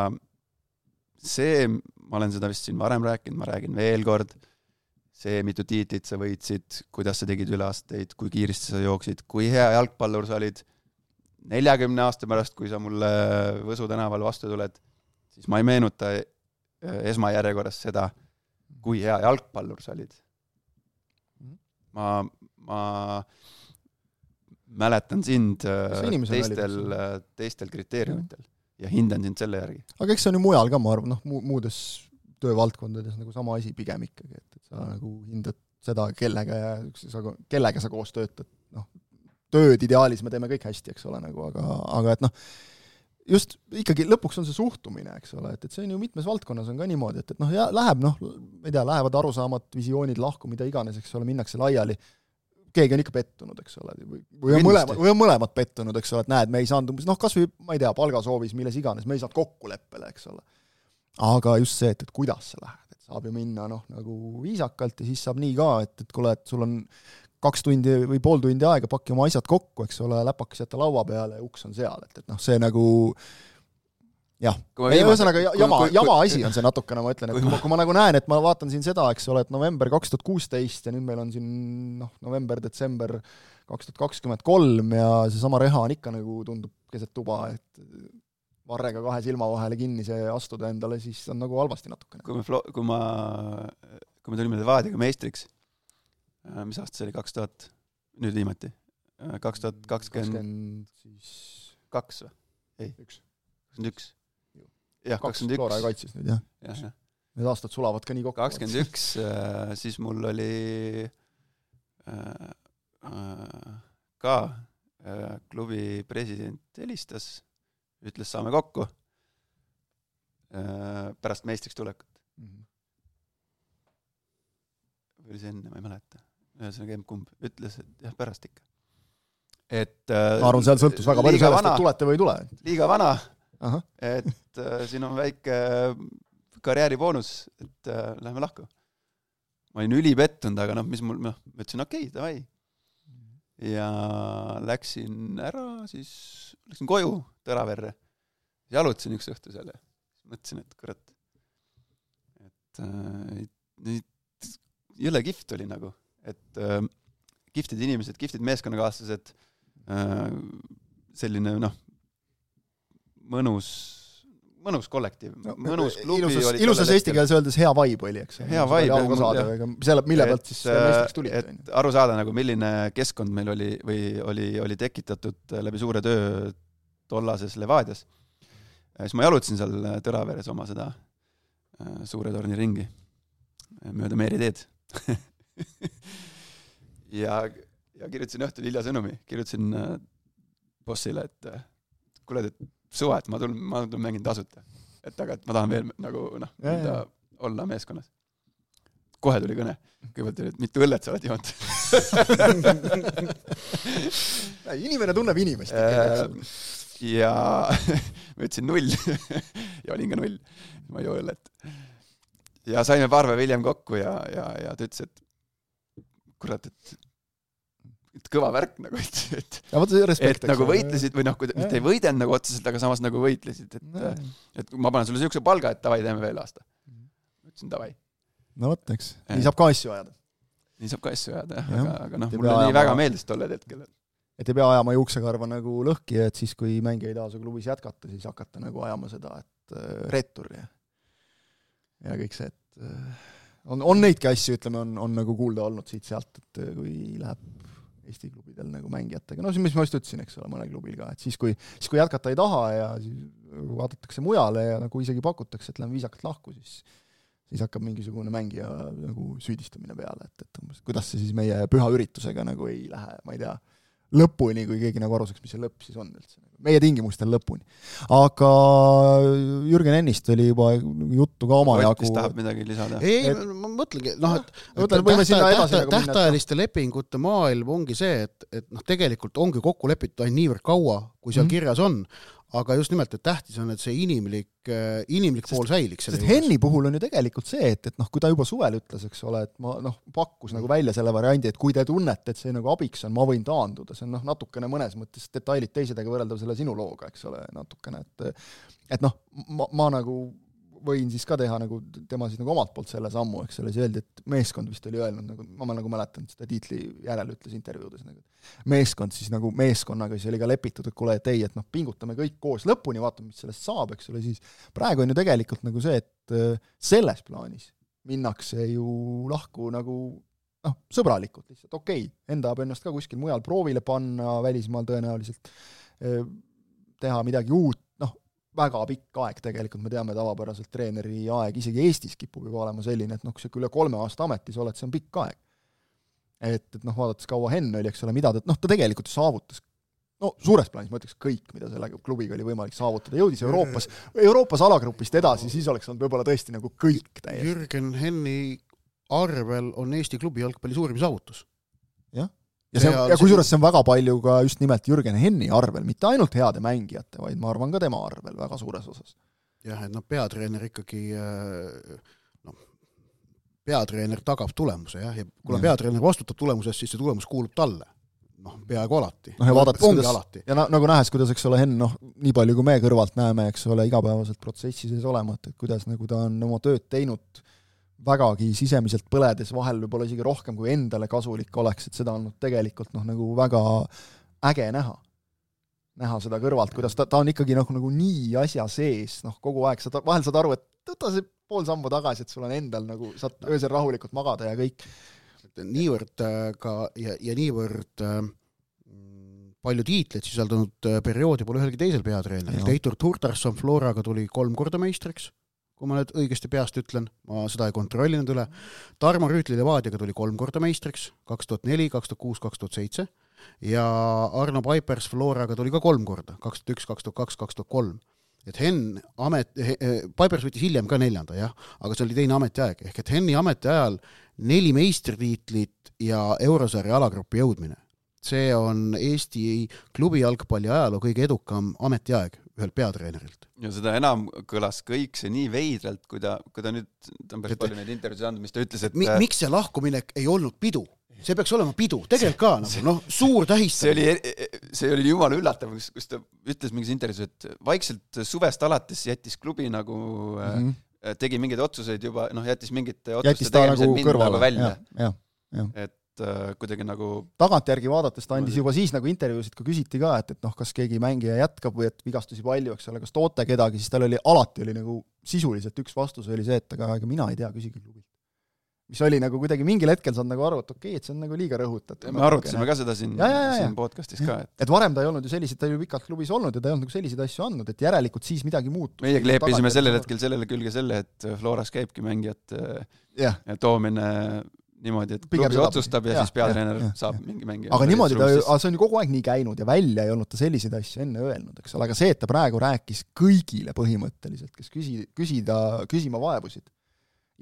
see, ma olen seda vist siin varem rääkinud, ma räägin veel kord, see, mitu tiitlit sa võitsid, kuidas sa tegid üle aastaid, kui kiiresti sa jooksid, kui hea jalgpallur sa olid, neljakümne aasta pärast, kui sa mulle Võsu tänaval vastu tuled, siis ma ei meenuta äh, esmajärjekorras seda, kui hea jalgpallur sa olid ma, ma mäletan sind äh, teistel, äh, teistel kriteeriumitel ja hindan sind selle järgi. aga eks see on ju mujal ka, ma arvan, noh, mu-, muudes töövaldkondades nagu sama asi pigem ikkagi, et, et sa nagu hindad seda, kellega ja sa, kellega sa koos töötad, noh, tööd ideaalis me teeme kõik hästi, eks ole, nagu aga, aga et noh, just ikkagi lõpuks on see suhtumine, eks ole, et, et see on ju mitmes valdkonnas on ka niimoodi, et, et noh, ja läheb noh, ma ei tea, lähevad arusaamad, visioonid lahku, mida iganes, eks ole, minnakse laiali, keegi on ikka pettunud, eks ole, või, või on mõlemad, või on mõlemad pettunud, eks ole, et näed, me ei saanud umbes noh, kas või ma ei tea, palgasoovis, milles iganes, me ei saanud kokkuleppele, eks ole. aga just see, et, et kuidas sa lähed, et saab ju minna noh, nagu viisakalt ja siis saab nii ka, et, et kuule, et sul on kaks tundi või pool tundi aega, paki oma asjad kokku, eks ole, läpakas jätta laua peale ja uks on seal, et, et noh, see nagu jah, ühesõnaga jama, jama asi on see natukene, ma ütlen, et kui ma, kui ma nagu näen, et ma vaatan siin seda, eks ole, et november kaks tuhat kuusteist ja nüüd meil on siin noh, november-detsember kaks tuhat kakskümmend kolm ja seesama reha on ikka nagu tundub keset tuba, et varrega kahe silma vahele kinni see astuda endale, siis on nagu halvasti natukene. kui me, kui ma, kui me tulime Levadiaga meistriks, mis aasta see oli, kaks tuhat, nüüd viimati? Äh, kaks tuhat kakskümmend siis kaks või? ei. kakskümmend üks. jah, kakskümmend üks. Flora kaitses nüüd jah ja,. Ja. Need aastad sulavad ka nii kokku. kakskümmend üks, äh, siis mul oli äh, äh, ka äh, klubi president helistas, ütles, saame kokku äh, pärast meistriks tulekut mm. -hmm. või oli see enne, ma ei mäleta. Ühesõnaga emb-kumb ütles, et jah, pärast ikka. et äh, ma arvan, seal sõltus väga palju sellest, et tulete või ei tule. liiga vana, et äh, siin on väike karjääriboonus, et äh, lähme lahku. ma olin ülipettunud, aga noh, mis mul, noh, ma ütlesin okei okay,, davai. ja läksin ära, siis läksin koju Tõraverre. jalutasin üks õhtu seal ja mõtlesin, et kurat, et äh, nüüd jõle kihvt oli nagu, et äh, kihvtid inimesed, kihvtid meeskonnakaaslased äh,, selline noh, mõnus mõnus kollektiiv, mõnus klubi ilusas, oli ilusas eesti keeles öeldes hea vibe oli, eks. hea vibe. aru saada, ega selle, mille pealt siis meistriks tulite. et aru saada nagu, milline keskkond meil oli või oli, oli tekitatud läbi suure töö tollases Levadias. siis ma jalutasin seal Tõraveres oma seda äh, suure torni ringi mööda Meeri teed ja, ja kirjutasin õhtul hilja sõnumi, kirjutasin äh, bossile, et äh, kuule, et suva, et ma tulen, ma tulen mängin tasuta. et aga, et ma tahan veel nagu noh, olla meeskonnas. kohe tuli kõne. kõigepealt oli, et mitu õllet sa oled joonud inimene tunneb inimest ikka. ja ma ütlesin null ja olin ka null. ma ei joo õllet. ja saime paar päeva hiljem kokku ja, ja, ja ta ütles, et kurat, et et kõva värk nagu, et, et ja vot see respekt, et nagu võitlesid või noh, kui mitte ei võidelnud nagu otseselt, aga samas nagu võitlesid, et et ma panen sulle niisuguse palga, et davai, teeme veel aasta. ütlesin davai. no vot, eks, nii saab ka asju ajada. nii saab ka asju ajada jah ja., aga, aga noh, mulle nii väga meeldis tollel hetkel. et ei pea ajama juuksekarva nagu lõhki, et siis, kui mängija ei taha su klubis jätkata, siis hakata nagu ajama seda, et äh, reetur ja ja kõik see, et äh, on, on neidki asju, ütleme, on, on nagu kuulda olnud siit-sealt, et äh, kui läheb Eesti klubidel nagu mängijatega, no mis ma just ütlesin, eks ole, mõnel klubil ka, et siis, kui, siis kui jätkata ei taha ja vaadatakse mujale ja nagu isegi pakutakse, et lähme viisakalt lahku, siis siis hakkab mingisugune mängija nagu süüdistamine peale, et, et umbes kuidas see siis meie püha üritusega nagu ei lähe, ma ei tea, lõpuni, kui keegi nagu aru saaks, mis see lõpp siis on üldse. Meie tingimustel lõpuni. aga Jürgen Ennist oli juba juttu ka omajagu. tahab midagi lisada? ei et..., ma mõtlengi, noh, et mõtlen, võime sinna edasi nagu tähtajaliste lepingute maailm ongi see, et, et noh, tegelikult ongi kokku lepitud ainult niivõrd kaua, kui seal mm -hmm. kirjas on, aga just nimelt, et tähtis on, et see inimlik, äh, inimlik sest, pool säiliks. sest Henni puhul on ju tegelikult see, et, et noh, kui ta juba suvel ütles, eks ole, et ma noh, pakkus nagu välja selle variandi, et kui te tunnete, et see nagu abiks on, ma võin taanduda, see on noh, natukene mõnes mõttes detailid teisedega võrreldav selle sinu looga, eks ole, natukene, et et noh, ma, ma nagu võin siis ka teha nagu tema siis nagu omalt poolt selle sammu, eks ole, siis öeldi, et meeskond vist oli öelnud nagu, ma nagu mäletan seda tiitli järel ütles intervjuudes nagu, meeskond siis nagu meeskonnaga siis oli ka lepitud, et kuule, et ei, et noh, pingutame kõik koos lõpuni, vaatame, mis sellest saab, eks ole, siis praegu on ju tegelikult nagu see, et äh, selles plaanis minnakse ju lahku nagu noh, sõbralikult lihtsalt, okei okay,, enda saab ennast ka kuskil mujal proovile panna, välismaal tõenäoliselt, äh, teha midagi uut, väga pikk aeg tegelikult, me teame tavapäraselt treeneri aeg isegi Eestis kipub juba olema selline, et noh, kui sa üle kolme aasta ametis oled, see on pikk aeg. et, et noh, vaadates kaua Henn oli, eks ole, mida ta, noh, ta tegelikult saavutas no suures plaanis ma ütleks kõik, mida selle klubiga oli võimalik saavutada, jõudis Euroopas, Euroopas alagrupist edasi, siis oleks olnud võib-olla tõesti nagu kõik täiesti. Jürgen Henni arvel on Eesti klubi jalgpalli suurim saavutus. Ja see ja kusjuures see on väga palju ka just nimelt Jürgen Henni arvel, mitte ainult heade mängijate, vaid ma arvan ka tema arvel väga suures osas. jah, et noh, peatreener ikkagi äh, noh, peatreener tagab tulemuse jah, ja kuna ja. peatreener vastutab tulemuse eest, siis see tulemus kuulub talle. noh, peaaegu alati. noh, ja vaadates, kuidas, alati. ja na, nagu nähes, kuidas, eks ole, Henn, noh, nii palju, kui me kõrvalt näeme, eks ole, igapäevaselt protsessi sees olemata, et kuidas nagu ta on oma tööd teinud vägagi sisemiselt põledes, vahel võib-olla isegi rohkem, kui endale kasulik oleks, et seda on tegelikult noh, nagu väga äge näha. näha seda kõrvalt, kuidas ta, ta on ikkagi noh, nagu nii asja sees, noh, kogu aeg sa vahel saad aru, et võta see pool sammu tagasi, et sul on endal nagu, saad öösel rahulikult magada ja kõik. niivõrd äh, ka ja, ja niivõrd äh, palju tiitleid sisaldanud perioodi pole ühelgi teisel peatreeneril, Heitur Turdarson Floraga tuli kolm korda meistriks, kui ma nüüd õigesti peast ütlen, ma seda ei kontrollinud üle, Tarmo Rüütli Levadiaga tuli kolm korda meistriks, kaks tuhat neli, kaks tuhat kuus, kaks tuhat seitse, ja Arno Paipers Floraga tuli ka kolm korda, kaks tuhat üks, kaks tuhat kaks, kaks tuhat kolm. Et Henn amet, Pipers võttis hiljem ka neljanda jah, aga see oli teine ametiaeg, ehk et Henni ametiajal neli meistritiitlit ja eurosarja alagrupi jõudmine. See on Eesti klubi jalgpalli ajaloo kõige edukam ametiaeg ühelt peatreenerilt. ja seda enam kõlas kõik see nii veidralt, kui ta, kui ta nüüd, ta on päris palju neid intervjuusid andnud, mis ta ütles, et mi, miks see lahkuminek ei olnud pidu? see peaks olema pidu, tegelikult ka nagu noh, suur tähistamine. see oli, see oli jumala üllatav, kus, kus ta ütles mingis intervjuus, et vaikselt suvest alates jättis klubi nagu mm -hmm. tegi mingeid otsuseid juba, noh, jättis mingite otsuste tegemised nagu kõrvale nagu välja. et äh, kuidagi nagu tagantjärgi vaadates ta andis juba siis nagu intervjuusid ka küsiti ka, et, et noh, kas keegi mängija jätkab või et vigastusi palju, eks ole, kas toote kedagi, siis tal oli alati oli nagu sisuliselt üks vastus oli see, et aga ega mina ei tea, küsige klubilt mis oli nagu kuidagi mingil hetkel saad nagu aru, et okei okay,, et see on nagu liiga rõhutatud. me arutasime ka seda siin, siin podcast'is ka, et et varem ta ei olnud ju selliseid, ta oli ju pikalt klubis olnud ja ta ei olnud nagu selliseid asju andnud, et järelikult siis midagi muutus. meie kleepisime sellel hetkel sellele külge selle, et Floras käibki mängijate yeah. toomine niimoodi, et klubi otsustab ja, ja siis peatreener ja, ja, saab ja. mingi mängija. aga niimoodi ta, see on ju kogu aeg nii käinud ja välja ei olnud ta selliseid asju enne öelnud, eks ole, aga see, et ta praegu rääkis kõigile põhimõtteliselt, kes küsi-, küsida, küsima vaevusid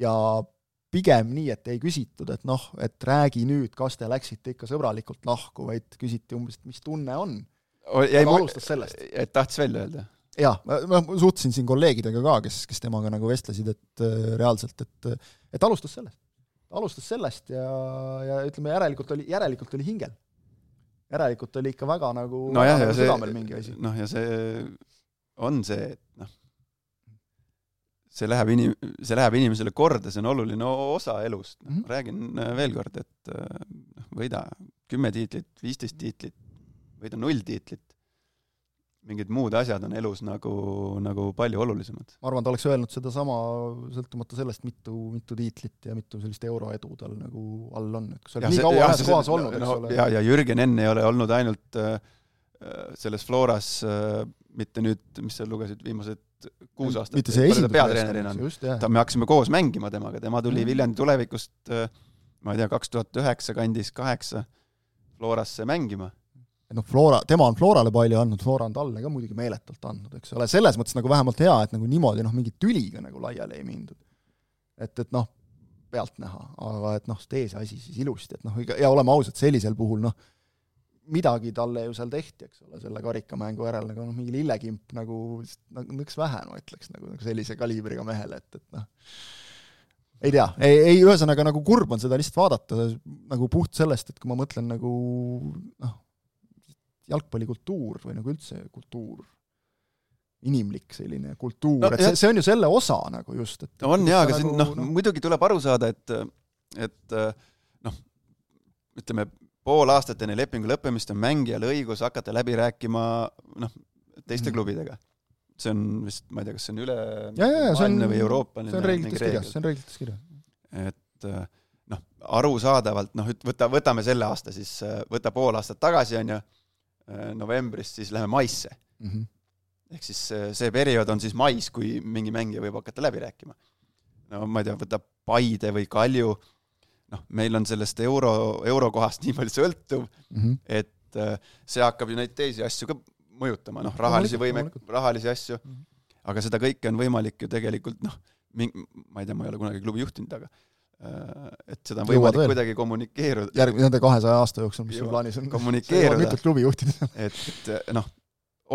ja pigem nii, et ei küsitud, et noh, et räägi nüüd, kas te läksite ikka sõbralikult lahku, vaid küsiti umbes, et mis tunne on. aga mul... alustas sellest. et tahtis välja öelda? jaa, ma suhtlesin siin kolleegidega ka, kes, kes temaga nagu vestlesid, et äh, reaalselt, et et alustas sellest. Alustas sellest ja, ja ütleme, järelikult oli, järelikult oli hingel. järelikult oli ikka väga nagu no jah, ja see, mingi asi. noh, ja see on see, et noh, see läheb inim-, see läheb inimesele korda, see on oluline osa elust mm. -hmm. räägin äh, veel kord, et äh, noh, võida kümme tiitlit, viisteist tiitlit, võida null tiitlit, mingid muud asjad on elus nagu, nagu palju olulisemad. ma arvan, ta oleks öelnud sedasama sõltumata sellest, mitu, mitu tiitlit ja mitu sellist euroedu tal nagu all on, et kui sa oled nii kaua ühes kohas olnud, eks no, ole. ja, ja Jürgen enne ei ole olnud ainult äh, äh selles Floras äh, mitte nüüd, mis sa lugesid, viimased kuus aastat. mitte see esindus. peatreenerina on. ta, me hakkasime koos mängima temaga, tema tuli mm. Viljandi tulevikust, äh, ma ei tea, kaks tuhat üheksa kandis, kaheksa, Florasse mängima. Noh, Flora, tema on Florale palju andnud, Flora on talle ka muidugi meeletult andnud, eks ole, selles mõttes nagu vähemalt hea, et nagu niimoodi noh, mingi tüliga nagu laiali ei mindud. et, et noh, pealtnäha, aga et noh, tee see asi siis ilusti, et noh, ja oleme ausad, sellisel puhul noh, midagi talle ju seal tehti, eks ole, selle karikamängu järel, nagu noh, mingi lillekimp nagu, nagu nõks vähe, ma ütleks, nagu, nagu sellise kaliibriga mehele, et, et noh, ei tea, ei, ei ühesõnaga nagu kurb on seda lihtsalt vaadata, nagu puht sellest, et kui ma mõtlen nagu noh, jalgpallikultuur või nagu üldse kultuur, inimlik selline kultuur no,, et see, see on ju selle osa nagu just, et on jaa, aga nagu, siin noh no., muidugi tuleb aru saada, et et noh, ütleme, pool aastat enne lepingu lõppemist on mängijal õigus hakata läbi rääkima noh, teiste mm. klubidega. see on vist, ma ei tea, kas see on üle maailmne või euroopaline see on reeglites kirjas, see on reeglites kirjas. et noh, arusaadavalt noh, võta, võtame selle aasta siis, võta pool aastat tagasi, on ju, novembrist siis läheme maisse mm. -hmm. ehk siis see periood on siis mais, kui mingi mängija võib hakata läbi rääkima. no ma ei tea, võta Paide või Kalju noh, meil on sellest euro, eurokohast nii palju sõltuv mm, -hmm. et äh, see hakkab ju neid teisi asju ka mõjutama, noh, rahalisi võime, rahalisi asju mm, -hmm. aga seda kõike on võimalik ju tegelikult noh, ma ei tea, ma ei ole kunagi klubi juhtinud, aga äh, et seda on võimalik Jõuad kuidagi kommunikeeruda. järg-, nende kahesaja aasta jooksul, mis sul plaanis on. kommunikeeruda. mitut klubi juhtida. et noh,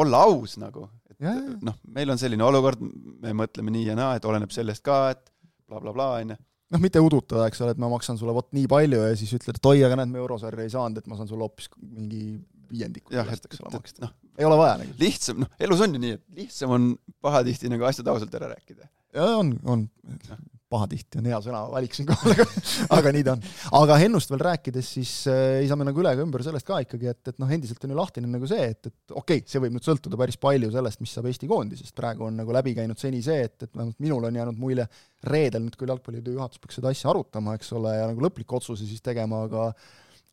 olla aus nagu, et noh, meil on selline olukord, me mõtleme nii ja naa, et oleneb sellest ka, et blablabla bla, bla, onju noh, mitte udutada, eks ole, et ma maksan sulle vot nii palju ja siis ütled, et oi, aga näed, me eurosarja ei saanud, et ma saan sulle hoopis mingi viiendiku sellest, eks ole, maksta no,. ei ole vaja nagu. lihtsam, noh, elus on ju nii, et lihtsam on pahatihti nagu asjad ausalt ära rääkida. jaa, on, on no pahatihti on hea sõna valik siinkohal, aga, aga nii ta on. aga Hennust veel rääkides, siis äh, ei saa me nagu üle ega ümber sellest ka ikkagi, et, et noh, endiselt on ju lahtine nagu see, et, et okei okay,, see võib nüüd sõltuda päris palju sellest, mis saab Eesti koondisest, praegu on nagu läbi käinud seni see, et, et vähemalt minul on jäänud mulje, reedel nüüd küll Jalgpalliliidu juhatus peaks seda asja arutama, eks ole, ja nagu lõpliku otsuse siis tegema, aga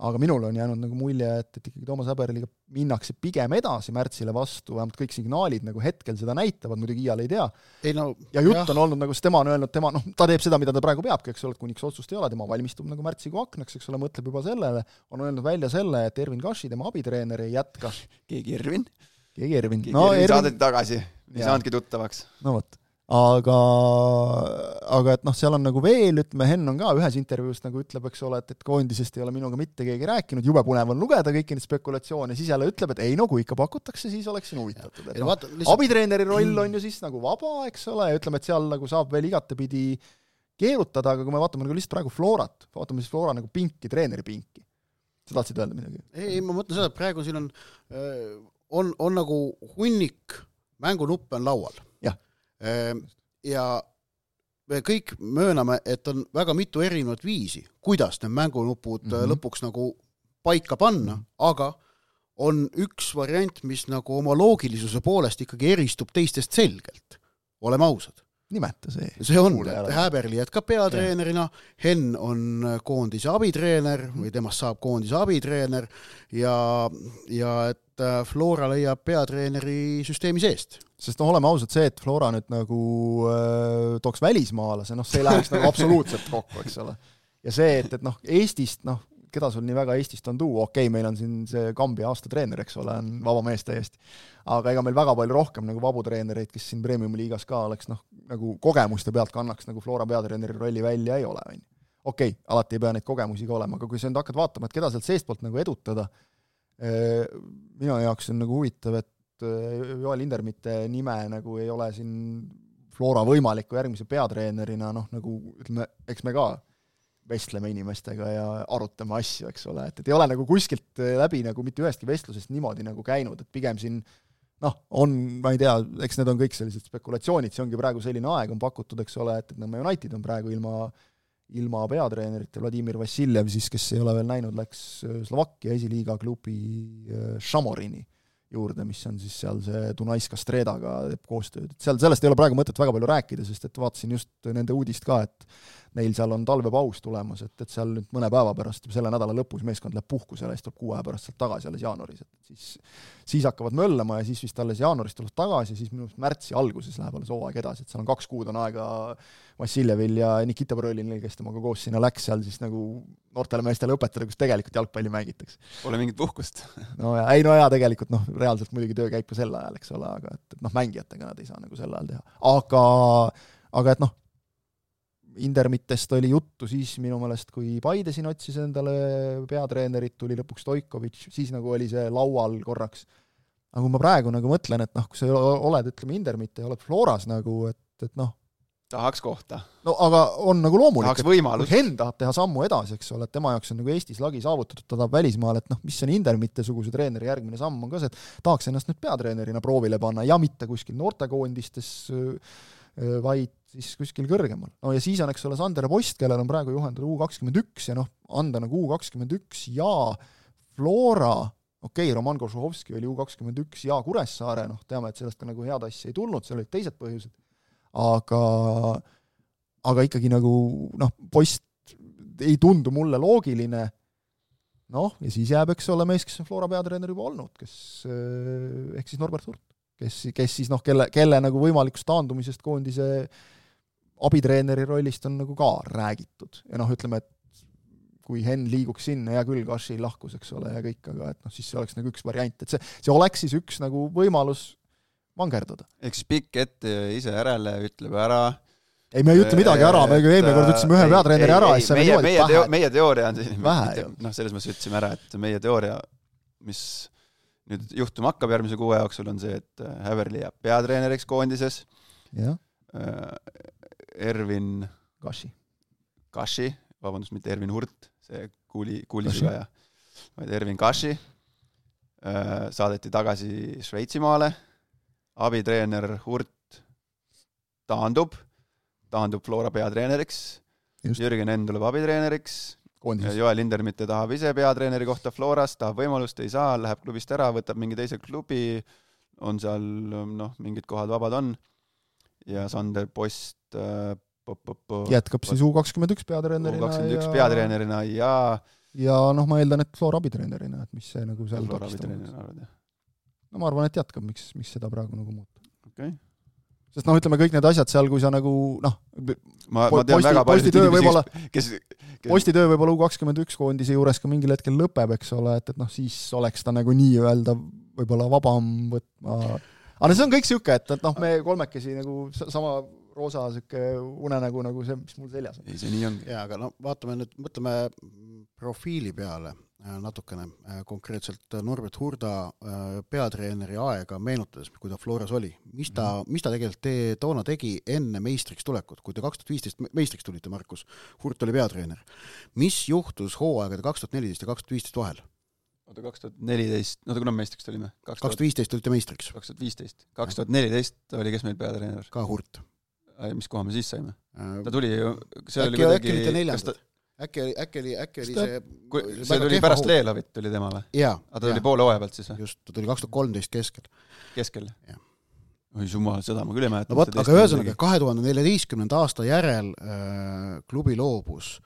aga minul on jäänud nagu mulje, et, et ikkagi Toomas Häberliga minnakse pigem edasi märtsile vastu, vähemalt kõik signaalid nagu hetkel seda näitavad, muidugi iial ei tea. No, ja jutt jah. on olnud nagu, sest tema on öelnud, tema noh, ta teeb seda, mida ta praegu peabki, eks ole, et kuniks otsust ei ole, tema valmistub nagu märtsikuu aknaks, eks ole, mõtleb juba sellele, on öelnud välja selle, et Ervin Kaši, tema abitreener, ei jätka. keegi Ervin? keegi Ervin. keegi no, Ervin, Ervin saadeti tagasi, ei saanudki tuttavaks. no vot aga, aga et noh, seal on nagu veel, ütleme, Henn on ka ühes intervjuus nagu ütleb, eks ole, et, et koondisest ei ole minuga mitte keegi rääkinud, jube põnev on lugeda kõiki neid spekulatsioone, siis jälle ütleb, et ei no kui ikka pakutakse, siis oleksin huvitatud. et noh, abitreeneri roll on ju siis nagu vaba, eks ole, ja ütleme, et seal nagu saab veel igatepidi keerutada, aga kui me vaatame nagu lihtsalt praegu Florat, vaatame siis Flora nagu pinki, treeneri pinki. sa tahtsid öelda midagi? ei, ma mõtlen seda, et praegu siin on, on, on nagu hunnik mängunuppe on laual ja me kõik mööname, et on väga mitu erinevat viisi, kuidas need mängunupud mm -hmm. lõpuks nagu paika panna, aga on üks variant, mis nagu oma loogilisuse poolest ikkagi eristub teistest selgelt, oleme ausad. nimeta see. see on, et Häberli jätkab peatreenerina, Henn on koondise abitreener -hmm. või temast saab koondise abitreener ja, ja et äh, Flora leiab peatreeneri süsteemi seest sest noh, oleme ausad, see, et Flora nüüd nagu äh, tooks välismaalase, noh, see ei läheks nagu absoluutselt kokku, eks ole. ja see, et, et noh, Eestist, noh, keda sul nii väga Eestist on tuua, okei okay,, meil on siin see Kambja aastatreener, eks ole, on vaba mees täiesti. aga ega meil väga palju rohkem nagu vabu treenereid, kes siin Premium-liigas ka oleks noh, nagu kogemuste pealt kannaks nagu Flora peatreeneri rolli välja, ei ole, on ju. okei okay,, alati ei pea neid kogemusi ka olema, aga kui sa nüüd hakkad vaatama, et keda sealt seestpoolt nagu edutada, äh, minu jaoks on nagu huvitav, et Joel Lindermitte nime nagu ei ole siin Flora võimaliku järgmise peatreenerina, noh nagu ütleme, eks me ka vestleme inimestega ja arutame asju, eks ole, et, et ei ole nagu kuskilt läbi nagu mitte ühestki vestlusest niimoodi nagu käinud, et pigem siin noh, on, ma ei tea, eks need on kõik sellised spekulatsioonid, see ongi praegu selline aeg, on pakutud, eks ole, et, et Nõmme United on praegu ilma ilma peatreenerita, Vladimir Vassiljev siis, kes ei ole veel näinud, läks Slovakkia esiliiga klubi Šamorini juurde, mis on siis seal see Dunajska Stredaga teeb koostööd, et seal, sellest ei ole praegu mõtet väga palju rääkida, sest et vaatasin just nende uudist ka, et neil seal on talvepaus tulemas, et, et seal nüüd mõne päeva pärast, selle nädala lõpus meeskond läheb puhkusele, siis tuleb kuu aja pärast sealt tagasi alles jaanuaris, et siis siis hakkavad möllama ja siis vist alles jaanuaris tulevad tagasi ja siis minu arust märtsi alguses läheb alles hooaeg edasi, et seal on kaks kuud on aega Vassiljevil ja Nikita Brõlinil, kes temaga koos sinna läks, seal siis nagu noortele meestele õpetada, kus tegelikult jalgpalli mängitakse. Pole mingit puhkust no ja, ei no jaa, tegelikult noh, reaalselt muidugi töö käib ka sel ajal, eks ole, aga et, et noh, mängijatega nad ei saa nagu sel ajal teha. aga, aga et noh, Indermitest oli juttu siis minu meelest, kui Paide siin otsis endale peatreenerit, tuli lõpuks Stoikovitš, siis nagu oli see laual korraks. aga kui ma praegu nagu mõtlen, et noh, kui sa oled, ütleme, Indermitte ja oled Floras nagu, et, et noh, tahaks kohta. no aga on nagu loomulik, et Henn tahab teha sammu edasi, eks ole, et tema jaoks on nagu Eestis lagi saavutatud, ta tahab välismaale, et noh, mis on Indermitte-suguse treeneri järgmine samm, on ka see, et tahaks ennast nüüd peatreenerina proovile panna ja mitte kuskil noortekoondistes, vaid siis kuskil kõrgemal. no ja siis on, eks ole, Sander Post, kellel on praegu juhendada U kakskümmend üks ja noh, anda nagu U kakskümmend üks ja Flora, okei okay,, Roman Kožuhovski oli U kakskümmend üks ja Kuressaare, noh, teame, et sellest ka nagu head asja ei tulnud, seal olid teised põhjused, aga aga ikkagi nagu noh, Post ei tundu mulle loogiline, noh, ja siis jääb, eks ole, mees, kes on Flora peatreener juba olnud, kes ehk siis Norbert Hurt, kes, kes siis noh, kelle, kelle nagu võimalikust taandumisest koondise abitreeneri rollist on nagu ka räägitud. Ja noh, ütleme, et kui Henn liiguks sinna, hea küll, Kashi lahkus, eks ole, ja kõik, aga et noh, siis see oleks nagu üks variant, et see, see oleks siis üks nagu võimalus vangerdada. ehk siis pikk ette ise järele, ütleb ära. Ei, me ei ütle midagi ära, me eelmine kord ütlesime ühe peatreeneri ära ja siis saime niimoodi meie, teo, meie teooria on selline, noh, selles mõttes ütlesime ära, et meie teooria, mis nüüd juhtuma hakkab järgmise kuu jooksul, on see, et Häverli jääb peatreeneriks koondises. jah. Ervin Kashi. Kashi, vabandust, mitte Ervin Hurt, see kuuli, kuulisugaja, vaid Ervin Kashi. Äh, saadeti tagasi Šveitsimaale, abitreener Hurt taandub, taandub Flora peatreeneriks, Jürgen Enn tuleb abitreeneriks, Joel Lindermitte tahab ise peatreeneri kohta Floras, tahab võimalust, ei saa, läheb klubist ära, võtab mingi teise klubi, on seal noh, mingid kohad vabad on ja Sander Post äh, jätkab siis U kakskümmend üks peatreenerina. U kakskümmend üks peatreenerina ja ja noh, ma eeldan, et Flora abitreenerina, et mis see nagu seal Flora abitreenerina arvad, jah? no ma arvan, et jätkab, miks, miks seda praegu nagu muuta. okei okay. Sest noh, ütleme kõik need asjad seal, kui sa nagu noh, ma, ma tean väga paljusid inimesi, kes, kes postitöö võib-olla U kakskümmend üks koondise juures ka mingil hetkel lõpeb, eks ole, et, et noh, siis oleks ta nagu nii-öelda võib-olla vabam võtma, aga see on kõik niisugune, et, et noh, me kolmekesi nagu sama roosa niisugune unenägu nagu see, mis mul seljas on. ei, see nii ongi. jaa, aga no vaatame nüüd, mõtleme profiili peale äh, natukene, äh, konkreetselt Norbert Hurda äh, peatreeneri aega meenutades, kui ta Floras oli, mis ta mm, -hmm. mis ta tegelikult te, toona tegi enne meistriks tulekut, kui te kaks tuhat viisteist meistriks tulite, Markus, Hurt oli peatreener. mis juhtus hooaegade kaks tuhat neliteist ja kaks tuhat viisteist vahel? oota, kaks tuhat neliteist, oota, kuna me meistriks tulime? kaks tuhat viisteist tulite meistriks. kaks tuhat viisteist. kaks tuhat neliteist oli kes meil peatreener? ka Hurt mis koha me siis saime? ta tuli ju, see äkki, oli kuidagi äkki olite neljandad? äkki oli, äkki oli, äkki oli see kui see tuli pärast Leelovit tuli tema või? aga ta tuli poole hooaja pealt siis või? just, ta tuli kaks tuhat kolmteist keskel. keskel? oi jumal, seda ma küll ei mäleta. no aga ühesõnaga, kahe tuhande neljateistkümnenda aasta järel äh, klubi loobus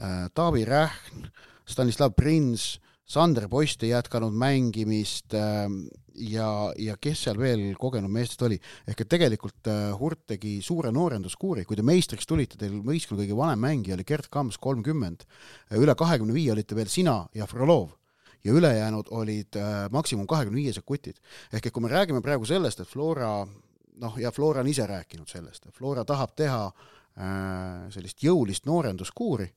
äh, Taavi Rähn, Stanislav Prins, Sander Post ei jätkanud mängimist äh, ja, ja kes seal veel kogenud meestest oli, ehk et tegelikult äh, Hurt tegi suure noorenduskuuri, kui te meistriks tulite, teil võistkonna kõige vanem mängija oli Gerd Kams, kolmkümmend, üle kahekümne viie olite veel sina ja Frolov ja ülejäänud olid äh, maksimum kahekümne viiesed kutid. ehk et kui me räägime praegu sellest, et Flora noh, ja Flora on ise rääkinud sellest, et Flora tahab teha äh, sellist jõulist noorenduskuuri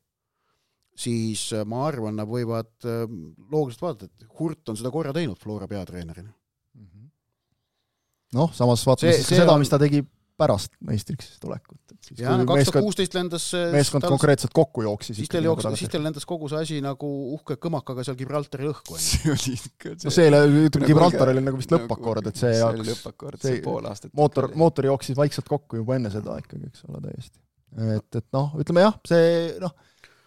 siis äh, ma arvan, nad võivad äh, loogiliselt vaadata, et Hurt on seda korra teinud Flora peatreenerina. Noh, samas vaatame siis seda, mis ta tegi pärast meistriks tulekut. jaa, no kaks tuhat kuusteist lendas meeskond tal... konkreetselt kokku jooksis. siis teil jooksis, siis teil lendas kogu see asi nagu uhke kõmakaga seal Gibraltari õhku, on see oli ikka see no see, ütleme, Gibraltar oli nagu vist nagu lõppakord, et see see oli lõppakord, see pool aastat. mootor, mootor jooksis vaikselt kokku juba enne seda ikkagi, eks ole, täiesti. et, et noh, ütleme jah, see noh,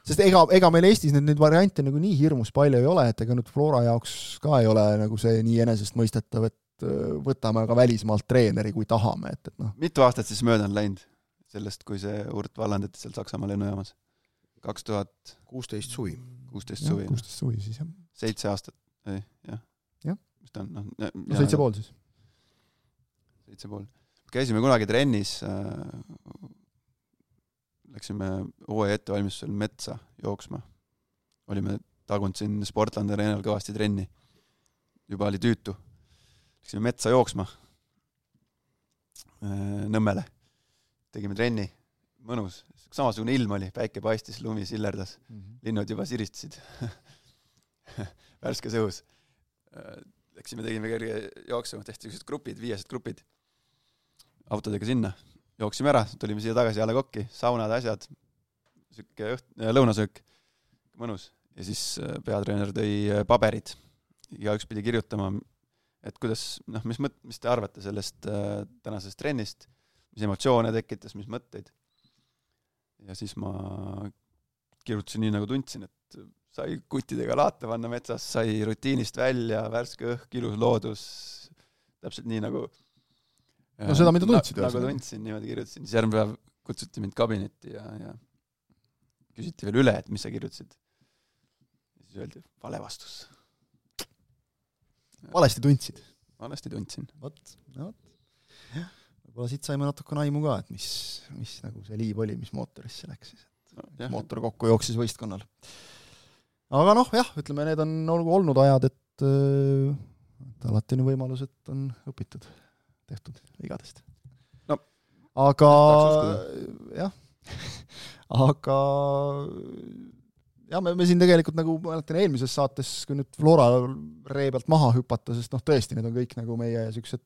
sest ega, ega meil Eestis neid, neid variante nagu nii hirmus palju ei ole, et ega nüüd Flora jaoks ka ei ole nagu see nii enesestmõistetav, et äh, võtame ka välismaalt treeneri, kui tahame, et, et noh. mitu aastat siis mööda on läinud sellest, kui see Urt vallandati seal Saksamaa lennujaamas? kaks tuhat kuusteist suvi. kuusteist suvi. kuusteist suvi siis, jah. seitse aastat, ei, jah. jah. mis ta on, noh. no seitse pool siis. seitse pool. käisime kunagi trennis äh, läksime hooaja ettevalmistusel metsa jooksma. olime tagunud siin Sportlandi areenal kõvasti trenni. juba oli tüütu. Läksime metsa jooksma. Äh, Nõmmele. tegime trenni, mõnus, samasugune ilm oli, päike paistis, lumi sillerdas. Mm, -hmm. linnud juba siristasid. Värskes õhus. Äh, läksime, tegime kerge jooksu, tehti niisugused grupid, viiesed grupid. Autodega sinna. Jooksime ära, tulime siia tagasi A Le Coq'i, saunad, asjad, niisugune õht-, äh, lõunasöök, mõnus. ja siis peatreener tõi paberid, igaüks pidi kirjutama, et kuidas, noh, mis mõt-, mis te arvate sellest äh, tänasest trennist, mis emotsioone tekitas, mis mõtteid. ja siis ma kirjutasin nii, nagu tundsin, et sai kuttidega laata panna metsas, sai rutiinist välja, värske õhk, ilus loodus, täpselt nii, nagu no seda, mida tundsid nagu tundsin, niimoodi kirjutasin, siis järgmine päev kutsuti mind kabinetti ja, ja küsiti veel üle, et mis sa kirjutasid. ja siis öeldi, vale vastus. Valesti tundsid? valesti tundsin. vot, no vot. võib-olla siit saime natukene aimu ka, et mis, mis nagu see liiv oli, mis mootorisse läks siis, et no, jah. mootor kokku jooksis võistkonnal. aga noh, jah, ütleme, need on olnud ajad, et, et alati on ju võimalus, et on õpitud tehtud vigadest. no aga jah, aga jah, me, me siin tegelikult nagu mäletan eelmises saates, kui nüüd Flora ree pealt maha hüpata, sest noh, tõesti, need on kõik nagu meie niisugused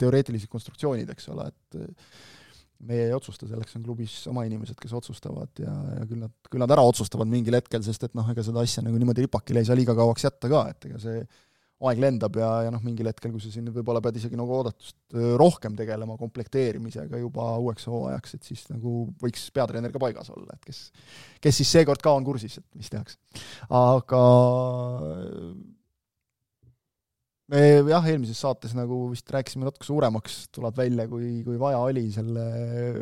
teoreetilised konstruktsioonid, eks ole, et meie ei otsusta, selleks on klubis oma inimesed, kes otsustavad ja, ja küll nad, küll nad ära otsustavad mingil hetkel, sest et noh, ega seda asja nagu niimoodi ripakile ei saa liiga kauaks jätta ka, et ega see aeg lendab ja, ja noh, mingil hetkel, kui sa siin võib-olla pead isegi nagu oodatust rohkem tegelema komplekteerimisega juba uueks hooajaks, et siis nagu võiks peatreener ka paigas olla, et kes, kes siis seekord ka on kursis, et mis tehakse. aga me jah, eelmises saates nagu vist rääkisime natuke suuremaks, tuleb välja, kui, kui vaja oli selle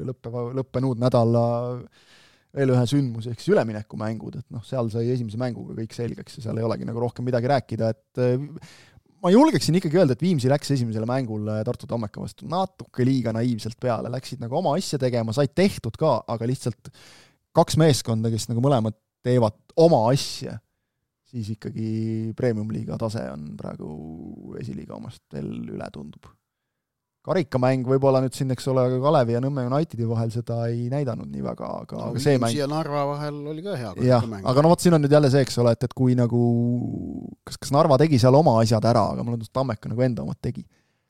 lõppeva, lõppenud nädala veel ühe sündmuse, ehk siis üleminekumängud, et noh, seal sai esimese mänguga kõik selgeks ja seal ei olegi nagu rohkem midagi rääkida, et äh, ma julgeksin ikkagi öelda, et Viimsi läks esimesele mängule Tartu Tammeka vastu natuke liiga naiivselt peale, läksid nagu oma asja tegema, said tehtud ka, aga lihtsalt kaks meeskonda, kes nagu mõlemad teevad oma asja, siis ikkagi premium-liiga tase on praegu esiliiga omast veel üle, tundub karikamäng võib-olla nüüd siin, eks ole, Kalevi ja Nõmme Unitedi vahel seda ei näidanud nii väga, aga no, see mäng ja Narva vahel oli ka hea karikamäng. aga no vot, siin on nüüd jälle see, eks ole, et, et kui nagu kas, kas Narva tegi seal oma asjad ära, aga mulle tundus, et Tammeka nagu enda omad tegi.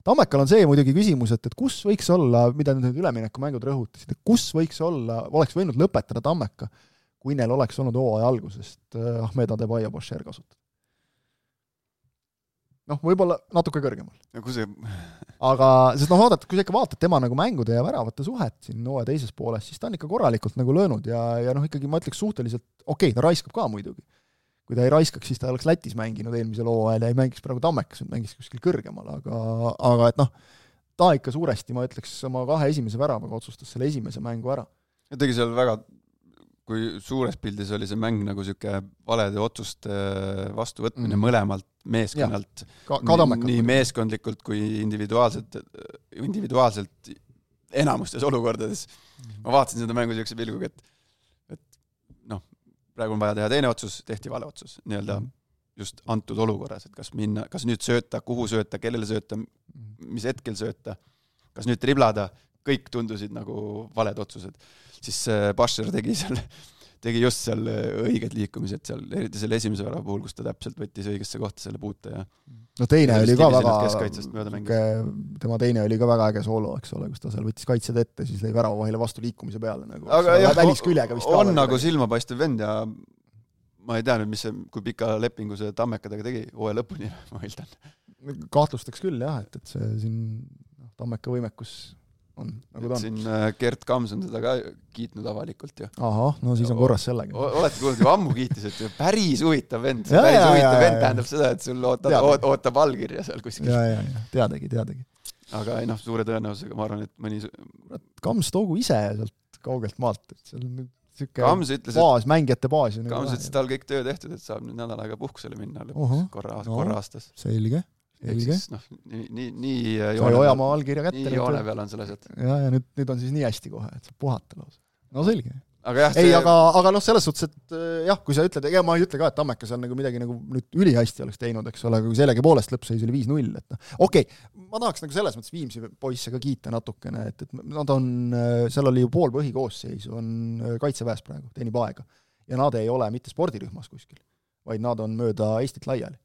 Tammekal on see muidugi küsimus, et, et kus võiks olla, mida nüüd need üleminekumängud rõhutasid, et kus võiks olla, oleks võinud lõpetada Tammeka, kui neil oleks olnud hooaja algusest äh, Ahmed Adebayo Bashir kasutada noh, võib-olla natuke kõrgemal. no kui see aga, sest noh, vaadata, kui sa ikka vaatad tema nagu mängude ja väravate suhet siin hooaja teises pooles, siis ta on ikka korralikult nagu löönud ja, ja noh, ikkagi ma ütleks suhteliselt, okei okay,, ta raiskab ka muidugi. kui ta ei raiskaks, siis ta oleks Lätis mänginud eelmisel hooajal ja ei mängiks praegu Tammekas, mängiks kuskil kõrgemal, aga, aga et noh, ta ikka suuresti, ma ütleks, oma kahe esimese väravaga otsustas selle esimese mängu ära. ja tegi seal väga kui suures pildis oli see mäng nagu niisugune valede otsuste vastuvõtmine mm. mõlemalt meeskonnalt, nii meeskondlikult kui individuaalselt, individuaalselt enamustes olukordades mm.. ma vaatasin seda mängu niisuguse pilguga, et, et noh, praegu on vaja teha teine otsus, tehti vale otsus, nii-öelda mm. just antud olukorras, et kas minna, kas nüüd sööta, kuhu sööta, kellele sööta, mm. mis hetkel sööta, kas nüüd triblada, kõik tundusid nagu valed otsused siis Basher tegi seal, tegi just seal äh, õiged liikumised seal, eriti selle esimese värava puhul, kus ta täpselt võttis õigesse kohta selle puute ja no teine oli ka väga, tema teine oli ka väga äge soolo, eks ole, kus ta seal võttis kaitsjad ette, siis lõi väravavahile vastu liikumise peale nagu. aga jah, välisküljega vist on nagu silmapaistev vend ja ma ei tea nüüd, mis see, kui pika lepingu see Tammekadega tegi, hooaja lõpuni, ma eeldan. kahtlustaks küll jah, et, et see siin noh, Tammeka võimekus on, nagu ta on. siin äh, Gert Kams on teda ka kiitnud avalikult ju. ahah, no siis on korras sellega. olete kuulnud, juba ammu kiitis, et päris huvitav vend, päris ja, huvitav ja, vend tähendab seda, et sul ootab, ootab allkirja seal kuskil. ja, ja, ja teadagi, teadagi. aga ei noh, suure tõenäosusega ma arvan, et mõni Kams toogu ise sealt kaugelt maalt, et seal on sihuke baas, mängijate baas. Kams ütles, et tal kõik töö tehtud, et saab nüüd nädal aega puhkusele minna lõpuks korra, korra aastas. selge selge. noh, nii, nii, nii sai Ojamaa allkirja kätte. nii joone peal on selles, et ja, ja nüüd, nüüd on siis nii hästi kohe, et saab puhata lausa. no selge. aga jah, ei, aga, aga noh, selles suhtes, et äh, jah, kui sa ütled, ega ma ei ütle ka, et Tammeka seal nagu midagi nagu nüüd ülihästi oleks teinud, eks ole, aga kui sellegipoolest lõppseis oli viis-null, et noh, okei okay,, ma tahaks nagu selles mõttes Viimsi poisse ka kiita natukene, et, et nad on, äh, seal oli ju pool põhikoosseisu on äh, kaitseväes praegu, teenib aega. ja nad ei ole mitte spordirühmas kuskil, vaid nad on mööda Eestit laiali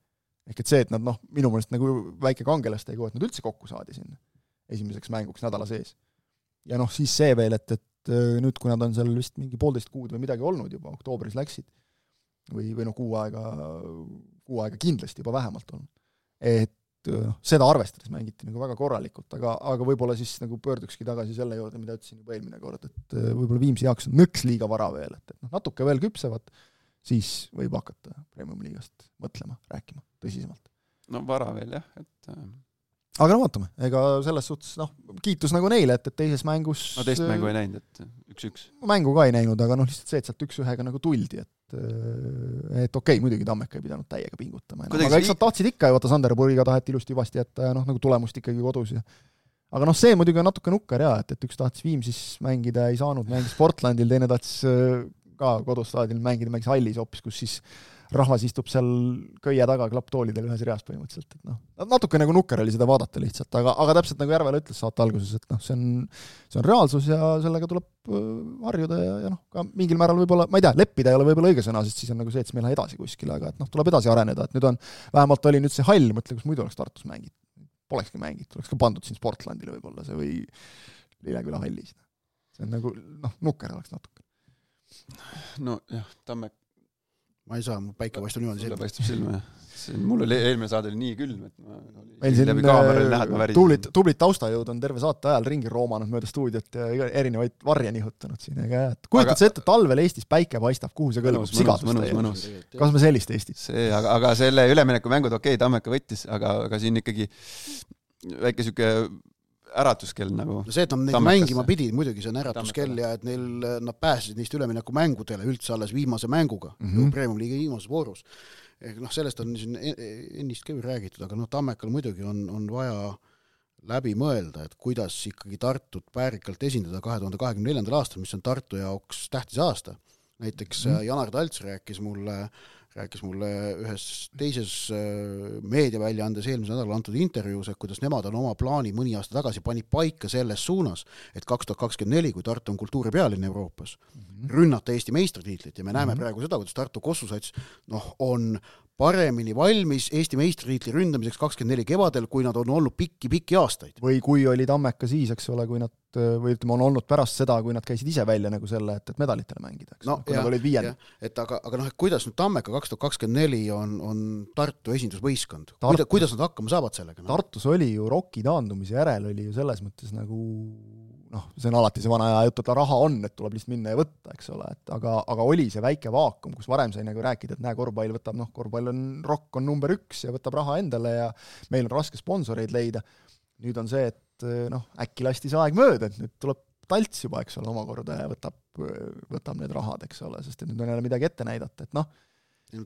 ehk et see, et nad noh, minu meelest nagu väike kangelastegu, et nad üldse kokku saadi sinna esimeseks mänguks nädala sees. ja noh, siis see veel, et, et äh, nüüd, kui nad on seal vist mingi poolteist kuud või midagi olnud juba, oktoobris läksid, või, või noh, kuu aega, kuu aega kindlasti juba vähemalt olnud, et äh, noh, seda arvestades mängiti nagu väga korralikult, aga, aga võib-olla siis nagu pöördukski tagasi selle juurde, mida ütlesin juba eelmine kord, et äh, võib-olla Viimsi jaoks on nõks liiga vara veel, et, et noh, natuke veel küpsevad, siis võib hakata Premium-liigast mõtlema, rääkima tõsisemalt. no vara veel jah, et äh, aga no vaatame, ega selles suhtes noh, kiitus nagu neile, et, et teises mängus no teist mängu ei näinud, et üks-üks? mängu ka ei näinud, aga noh, lihtsalt see, et sealt üks-ühega nagu tuldi, et äh, et okei okay,, muidugi Tammeka ei pidanud täiega pingutama, aga eks nad tahtsid ikka ju, vaata Sanderburiga taheti ilusti-hüvasti jätta ja noh, nagu tulemust ikkagi kodus ja aga noh, see muidugi on natuke nukker jaa, et, et üks tahtis Viimsis mängida, ei saanud, mängis Portlandil, teine tahtis äh, ka kodustaadionil mängida, mängis hallis hoopis, kus siis rahvas istub seal köie taga klapptoolidel ühes reas põhimõtteliselt, et noh, natuke nagu nukker oli seda vaadata lihtsalt, aga, aga täpselt nagu Järvela ütles saate alguses, et noh, see on, see on reaalsus ja sellega tuleb äh, harjuda ja, ja noh, ka mingil määral võib-olla, ma ei tea, leppida ei ole võib-olla õige sõna, sest siis on nagu see, et siis me ei lähe edasi kuskile, aga et noh, tuleb edasi areneda, et nüüd on, vähemalt oli nüüd see hall, mõtle, kus muidu oleks Tartus mängitud. Polekski mängitud, oleks ka pandud siin Sportlandile võib-olla see või Lilleküla hallis. see on nagu noh, nukker oleks natuke. Nojah, Tammek ma ei saa, mul päike paistab niimoodi silma. paistab silma, jah. mul oli, eelmine saade oli nii külm, et ma meil siin äh, tublid, tublid taustajõud on terve saate ajal ringi roomanud mööda stuudiot ja erinevaid varje nihutanud siin, ega jah, et kujutad sa ette, talvel Eestis päike paistab, kuhu see kõlbab, sigadus täie. kas me sellist Eestit? see, aga, aga selle üleminekumängud, okei okay,, Tammeka võttis, aga, aga siin ikkagi väike sihuke äratuskell nagu. no see, et nad neid mängima pidid, muidugi see on äratuskell ja et neil, nad pääsesid neist üleminekumängudele üldse alles viimase mänguga mm -hmm. Premium-liiga viimases voorus. ehk noh, sellest on siin ennist ka ju räägitud, aga noh, Tammekal muidugi on, on vaja läbi mõelda, et kuidas ikkagi Tartut väärikalt esindada kahe tuhande kahekümne neljandal aastal, mis on Tartu jaoks tähtis aasta. näiteks mm -hmm. Janar Talts rääkis mulle rääkis mulle ühes teises äh, meediaväljaandes eelmisel nädalal antud intervjuus, et kuidas nemad on oma plaani mõni aasta tagasi panid paika selles suunas, et kaks tuhat kakskümmend neli, kui Tartu on kultuuripealinn Euroopas mm, -hmm. rünnata Eesti meistritiitlit ja me näeme mm -hmm. praegu seda, kuidas Tartu Kossusats noh, on paremini valmis Eesti meistritiitli ründamiseks kakskümmend neli kevadel, kui nad on olnud pikki-pikki aastaid. või kui oli Tammeka siis, eks ole, kui nad, või ütleme, on olnud pärast seda, kui nad käisid ise välja nagu selle, et, et medalitele mängida, eks no, kui jah, nad olid viiendad. et aga, aga noh, et kuidas nüüd Tammeka kaks tuhat kakskümmend neli on, on Tartu esindusvõistkond Tartu... Kuida,, kuidas nad hakkama saavad sellega no?? Tartus oli ju ROK-i taandumise järel oli ju selles mõttes nagu noh, see on alati see vana aja jutt, et raha on, et tuleb lihtsalt minna ja võtta, eks ole, et aga, aga oli see väike vaakum, kus varem sai nagu rääkida, et näe, korvpall võtab, noh, korvpall on, rokk on number üks ja võtab raha endale ja meil on raske sponsoreid leida, nüüd on see, et noh, äkki lasti see aeg mööda, et nüüd tuleb Talts juba, eks ole, omakorda ja võtab, võtab need rahad, eks ole, sest et nüüd on jälle midagi ette näidata, et noh,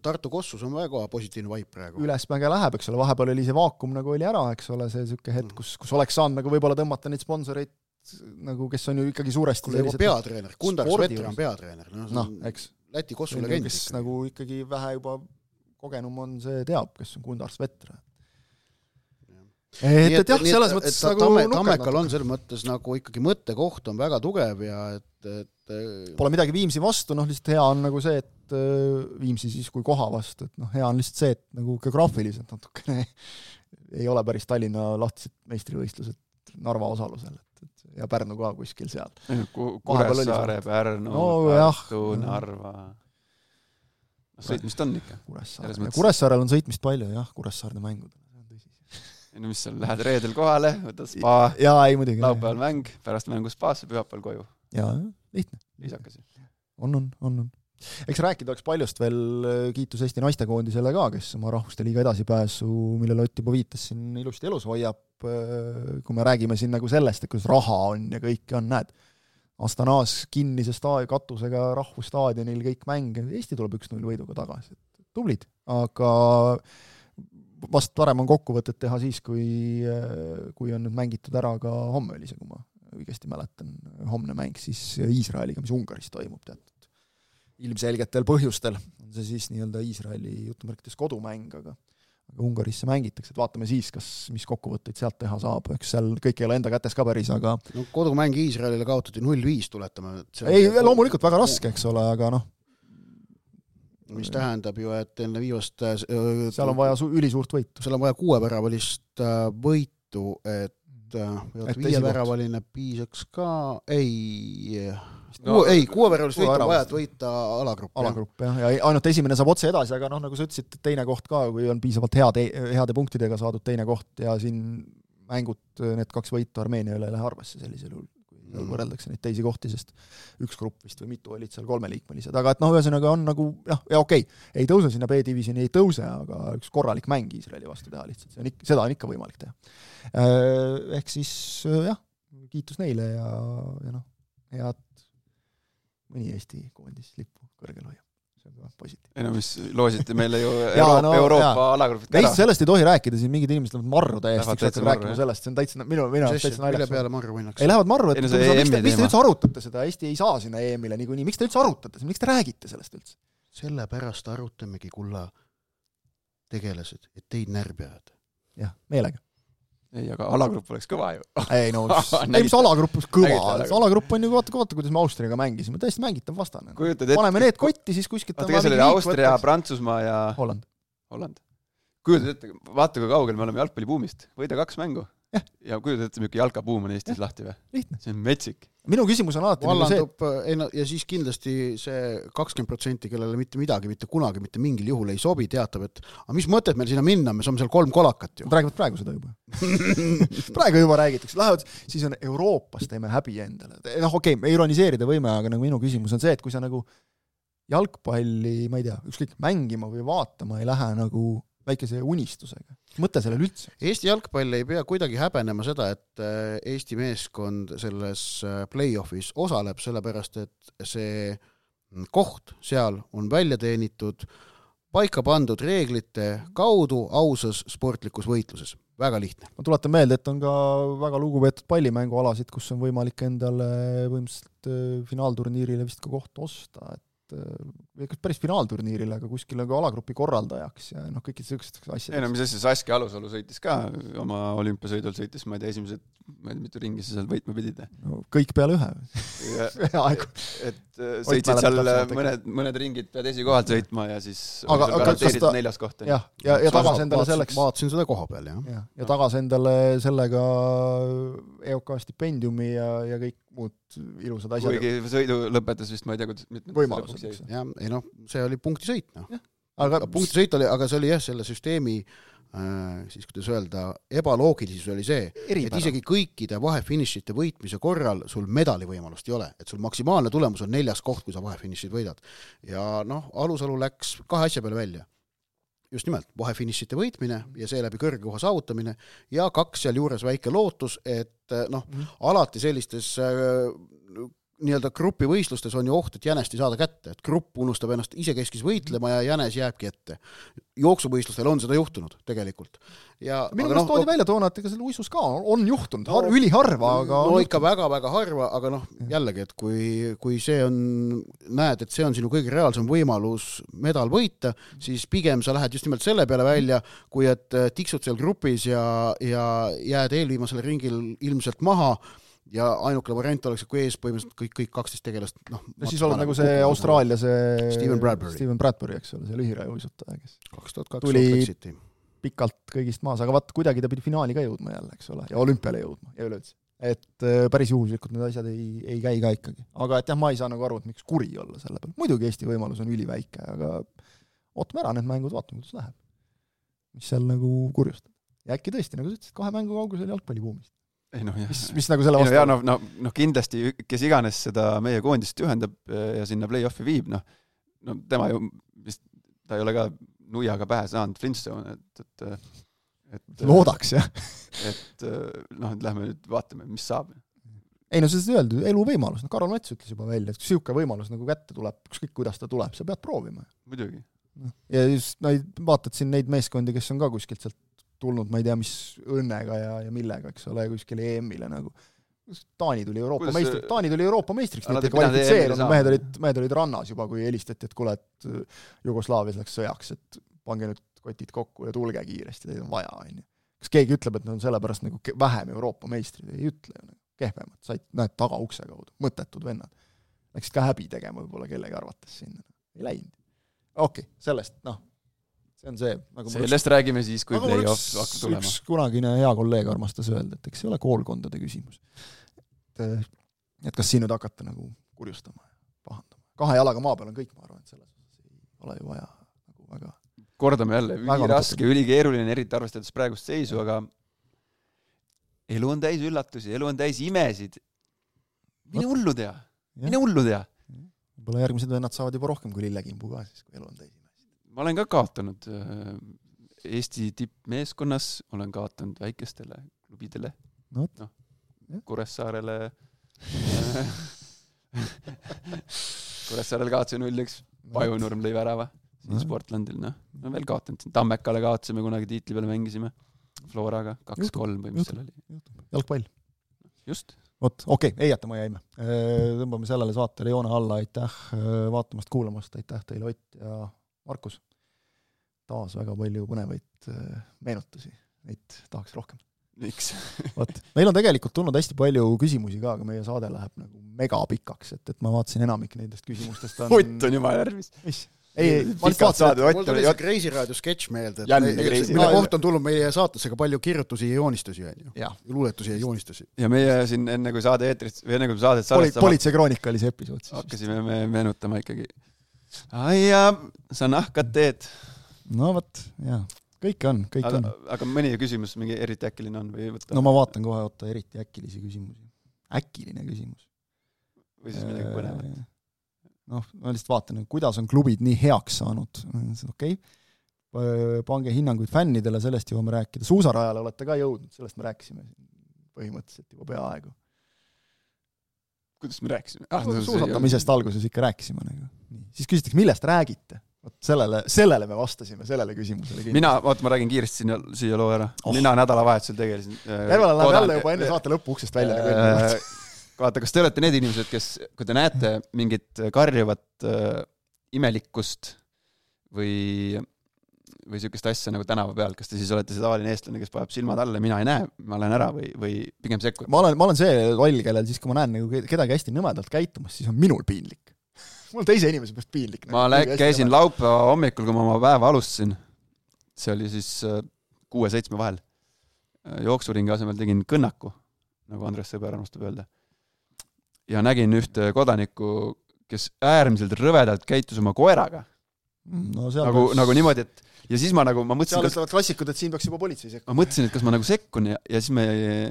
Tartu Kossus on väga positiivne vaip praegu. ülesmäge läheb, eks ole, vahepeal oli see vaakum nagu oli ära, eks ole, see niisugune hetk, kus, kus oleks saanud nagu võib-olla tõmmata neid sponsoreid nagu, kes on ju ikkagi suuresti kuule, juba peatreener, Kundar Svetter on peatreener, noh no, eks. Läti kossu legend. kes ikkagi. nagu ikkagi vähe juba kogenum on, see teab, kes on Kundar Svetter. et, et jah, selles mõttes et, nagu tamme, Tammekal on selles mõttes nagu ikkagi mõttekoht on väga tugev ja et, et Pole midagi Viimsi vastu, noh lihtsalt hea on nagu see, et äh, Viimsi siis kui koha vastu, et noh, hea on lihtsalt see, et nagu geograafiliselt natukene ei ole päris Tallinna lahtised meistrivõistlused Narva osalusel ja Pärnu ka kuskil seal. Kuressaare, Pärnu no,, Tartu, Narva. noh, sõitmist on ikka. Kuressaare, Kuressaarel on sõitmist palju jah, Kuressaarde mängud ei no mis seal, lähed reedel kohale, võtad spa, laupäeval mäng, pärast mängu spaasse, pühapäeval koju. jaa, lihtne. viisakas ju. on, on, on, on eks rääkida oleks paljust veel, kiitus Eesti naistekoondisele ka, kes oma rahvuste liiga edasipääsu, millele Ott juba viitas, siin ilusti elus hoiab, kui me räägime siin nagu sellest, et kuidas raha on ja kõike on, näed, Astanas kinnise staadi katusega rahvusstaadionil kõik mänge, Eesti tuleb üks-null võiduga tagasi, et tublid, aga vast parem on kokkuvõtet teha siis, kui, kui on nüüd mängitud ära ka homme oli see, kui ma õigesti mäletan, homne mäng siis Iisraeliga, mis Ungaris toimub, tead ilmselgetel põhjustel, on see siis nii-öelda Iisraeli jutumärkides kodumäng, aga aga Ungaris see mängitakse, et vaatame siis, kas, mis kokkuvõtteid sealt teha saab, eks seal kõik ei ole enda kätes ka päris, aga no kodumäng Iisraelile kaotati null-viis, tuletame. ei, loomulikult väga raske, eks ole, aga noh, mis tähendab ju, et enne viimast äh, seal on vaja su-, ülisuurt võitu. seal on vaja kuueväravalist äh, võitu, et äh, viieväravaline piisaks ka, ei no, ei, kuueväravalist võitu on vaja, et võita alagrupp. alagrupp jah, ja ainult esimene saab otse edasi, aga noh, nagu sa ütlesid, teine koht ka, kui on piisavalt head, heade punktidega saadud teine koht ja siin mängud, need kaks võitu Armeenia üle ei lähe arvesse sellisel juhul, kui mm. võrreldakse neid teisi kohti, sest üks grupp vist või mitu olid seal kolmeliikmelised, aga et noh, ühesõnaga on nagu jah, ja okei okay,, ei tõuse sinna B-divisjoni, ei tõuse, aga üks korralik mäng Iisraeli vastu teha lihtsalt, see on ikka, seda on ikka võimalik teha. Äh, ehk siis jah, kiitus neile ja, ja noh, head mõni Eesti koondis lippu kõrgel hoiab. see on ka positiivne. ei no mis, loosite meile ju Euroopa, no, Euroopa alagrupid ära. sellest ei tohi rääkida, siin mingid inimesed lähevad marru täiesti, üks hakkab rääkima jah. sellest, see on täitsa, minu, minu arust täitsa naljakas. mille peale marru minnakse? ei, lähevad marru, et no, miks te, miks te üldse arutate seda, Eesti ei saa sinna EM-ile niikuinii, miks te üldse arutate, miks te räägite sellest üldse? sellepärast arutamegi, kulla tegelased, et teid närvi ajada. jah, meelega ei, aga alagrupp oleks kõva ju. ei no ei, mis alagrupp kõva, see alagrupp on ju, vaata, vaata, kuidas me Austriaga mängisime, täiesti mängitav vastane. paneme need kotti, siis kuskilt oota, kes oli Austria, Prantsusmaa ja Holland. Holland. kujutad ette, vaata kui kaugel me oleme jalgpallibuumist, võida kaks mängu ja, kujutad ette, milline jalkabuum on Eestis ja. lahti või? see on metsik. minu küsimus on alati nagu see ei no ja siis kindlasti see kakskümmend protsenti, kellele mitte midagi mitte kunagi mitte mingil juhul ei sobi, teatab, et aga mis mõtet meil sinna minna, me saame seal kolm kolakat ju. Räägivad praegu seda juba praegu juba räägitakse, lähevad, siis on Euroopas teeme häbi endale. noh, okei okay,, me ironiseerida võime, aga nagu minu küsimus on see, et kui sa nagu jalgpalli, ma ei tea, ükskõik, mängima või vaatama ei lähe nagu väikese unistusega. mõtle sellele üldse. Eesti jalgpall ei pea kuidagi häbenema seda, et äh, Eesti meeskond selles äh, play-off'is osaleb, sellepärast et see koht seal on välja teenitud paika pandud reeglite kaudu ausas sportlikus võitluses. väga lihtne. ma tuletan meelde, et on ka väga lugupeetud pallimängualasid, kus on võimalik endale põhimõtteliselt äh, finaalturniirile vist ka koht osta, et et kas päris finaalturniirile, aga kuskil nagu alagrupi korraldajaks ja noh, kõikidest niisugusteks asjadeks. ei no mis asja, Saskia Alusalu sõitis ka oma olümpiasõidul, sõitis ma ei tea, esimesed, ma ei tea, mitu ringi sa seal võitma pidid no,? kõik peale ühe peaaegu. et äh, sõitsid seal mõned, mõned ringid pead esikohalt sõitma ja siis aga, aga kas ta neljas koht on ju. jah, ja, ja, ja tagas endale selleks vaatasin seda koha peal, jah. ja, ja tagas endale sellega EOK stipendiumi ja, ja kõik muud ilusad asjad. kuigi sõidu lõpetas vist, ma ei tea, kuidas võimalused. jah, ei noh, see oli punktisõit, noh. aga punktisõit oli, aga see oli jah, selle süsteemi äh, siis kuidas öelda, ebaloogilisus oli see, et isegi kõikide vahefinišite võitmise korral sul medalivõimalust ei ole, et sul maksimaalne tulemus on neljas koht, kui sa vahefinišid võidad. ja noh, Alusalu läks kahe asja peale välja just nimelt, vahefinišite võitmine ja seeläbi kõrge koha saavutamine ja kaks sealjuures väike lootus, et noh mm, -hmm. alati sellistes äh, nii-öelda grupivõistlustes on ju oht, et jänest ei saada kätte, et grupp unustab ennast isekeskis võitlema ja jänes jääbki ette. jooksuvõistlustel on seda juhtunud tegelikult. ja minu meelest no, toodi välja toona, et ega seal uisus ka on juhtunud no,, üliharva, aga no ikka väga-väga harva, aga noh, jällegi, et kui, kui see on, näed, et see on sinu kõige reaalsem võimalus medal võita, siis pigem sa lähed just nimelt selle peale välja, kui et tiksud seal grupis ja, ja jääd eelviimasel ringil ilmselt maha ja ainukene variant oleks, kui ees põhimõtteliselt kõik, kõik kaksteist tegelast, noh. no siis oled nagu see Austraalia see Steven Bradbury, Steven Bradbury, eks ole, see lühirajauisutaja, kes kaks tuhat kaks tuli pikalt kõigist maas, aga vaat kuidagi ta pidi finaali ka jõudma jälle, eks ole, ja olümpiale jõudma ja üleüldse. et äh, päris juhuslikult need asjad ei, ei käi ka ikkagi. aga et jah, ma ei saa nagu aru, et miks kuri olla selle peale, muidugi Eesti võimalus on üliväike, aga ootame ära need mängud, vaatame, kuidas läheb. mis seal nagu kurjustab. ja äkki tõesti, nagu sa ütlesid, kahe mängu kaugusel jalgpallibuumist ei noh, jah. mis, mis nagu selle vastu no, noh, noh, noh kindlasti kes iganes seda meie koondist juhendab ja sinna play-off'i viib, noh, no tema ju vist, ta ei ole ka nuiaga pähe saanud Flintstone, et, et et loodaks, jah. et noh, et lähme nüüd vaatame, mis saab. ei no seda öeldi, eluvõimalus, noh Karol Mets ütles juba välja, et kui niisugune võimalus nagu kätte tuleb, ükskõik kuidas ta tuleb, sa pead proovima. muidugi. noh, ja just, no vaatad siin neid meeskondi, kes on ka kuskilt sealt tulnud ma ei tea, mis õnnega ja, ja millega, eks ole, kuskile EM-ile nagu. Taani tuli Euroopa Kuidas meistriks, Taani tuli Euroopa meistriks, nad ei kvalifitseerunud, mehed olid, mehed olid rannas juba, kui helistati, et kuule, et äh, Jugoslaavias läks sõjaks, et pange nüüd kotid kokku ja tulge kiiresti, teid on vaja, on ju. kas keegi ütleb, et nad on sellepärast nagu vähem Euroopa meistrid, ei ütle ju, nagu kehvemad, said, näed, tagaukse kaudu, mõttetud vennad. Läksid ka häbi tegema võib-olla kellegi arvates sinna, ei läinud. okei okay,, sellest, noh, see on see nagu sellest räägime siis, kui play-off hakkab tulema. üks kunagine hea kolleeg armastas öelda, et eks see ole koolkondade küsimus. et, et kas siin nüüd hakata nagu kurjustama ja pahandama. kahe jalaga maa peal on kõik, ma arvan, et selles osas ei ole ju vaja nagu väga kordame jälle, üliraske, ülikeeruline, eriti arvestades praegust seisu, aga elu on täis üllatusi, elu on täis imesid. mine hullu tea, mine hullu tea. võib-olla järgmised vennad saavad juba rohkem kui lillekimbu ka siis, kui elu on täis ma olen ka kaotanud äh, Eesti tippmeeskonnas, olen kaotanud väikestele klubidele. No,, noh, Kuressaarele Kuressaarel kaotasin null-üks, Pajunurm lõi värava, siin Sportlandil, noh, no veel kaotanud, Tammekale kaotasime kunagi tiitli peale mängisime, Floraga, kaks-kolm või mis seal oli. jalgpall. just. vot, okei okay,, ei jäta, ma jäime. Äh, tõmbame sellele saatele joone alla, aitäh äh, vaatamast-kuulamast, aitäh teile, Ott ja Markus taas väga palju põnevaid äh, meenutusi, neid tahaks rohkem. miks vot, meil on tegelikult tulnud hästi palju küsimusi ka, aga meie saade läheb nagu megapikaks, et, et ma vaatasin enamik nendest küsimustest on Ott on jumala närvis. mis? ei, ei, ma lihtsalt vaatasin, mul tuli see Kreisi raadio sketš meelde, mille kohta on tulnud meie saatesse ka palju kirjutusi ja joonistusi, on ju. luuletusi ja joonistusi. ja meie siin enne, kui saade eetrist, või enne, kui saadet salvestama Poli, politseikroonika oli see episood siis. hakkasime me meenutama ikkagi. ai ja, sa nahkad teed no vot, jaa, kõike on, kõik aga, on. aga mõni küsimus mingi eriti äkiline on või võtta? no ma vaatan kohe, oota, eriti äkilisi küsimusi. äkiline küsimus. või siis midagi põnevat? noh, ma lihtsalt vaatan, kuidas on klubid nii heaks saanud, okei okay., pange hinnanguid fännidele, sellest jõuame rääkida, suusarajale olete ka jõudnud, sellest me rääkisime põhimõtteliselt juba peaaegu. kuidas me rääkisime ah,? suusatamisest alguses ikka rääkisime nagu. siis küsitakse, millest räägite? Vot sellele, sellele me vastasime, sellele küsimusele kindlasti. mina, oota, ma räägin kiiresti sinna, siia loo ära oh.. mina nädalavahetusel tegelesin äh, Järvel läheb jälle juba enne saate lõppu uksest välja äh, vaata, kas te olete need inimesed, kes, kui te näete mingit karjuvat äh, imelikkust või või niisugust asja nagu tänava peal, kas te siis olete see tavaline eestlane, kes paneb silmad alla, mina ei näe, ma lähen ära või, või pigem sekkute? ma olen, ma olen see loll, kellel siis, kui ma näen nagu kedagi hästi nõmedalt käitumas, siis on minul piinlik mul on teise inimese pärast piinlik nagu,. ma nagu, käisin laupäeva hommikul, kui ma oma päeva alustasin, see oli siis äh, kuue-seitsme vahel, äh, jooksuringi asemel tegin kõnnaku, nagu Andres Sõber armastab öelda. ja nägin ühte kodanikku, kes äärmiselt rõvedalt käitus oma koeraga no, nagu, nagu niimoodi, et ja siis ma nagu, ma mõtlesin seal ütlevad klassikud, et siin peaks juba politsei sekkuma. ma mõtlesin, et kas ma nagu sekkun ja, ja siis me,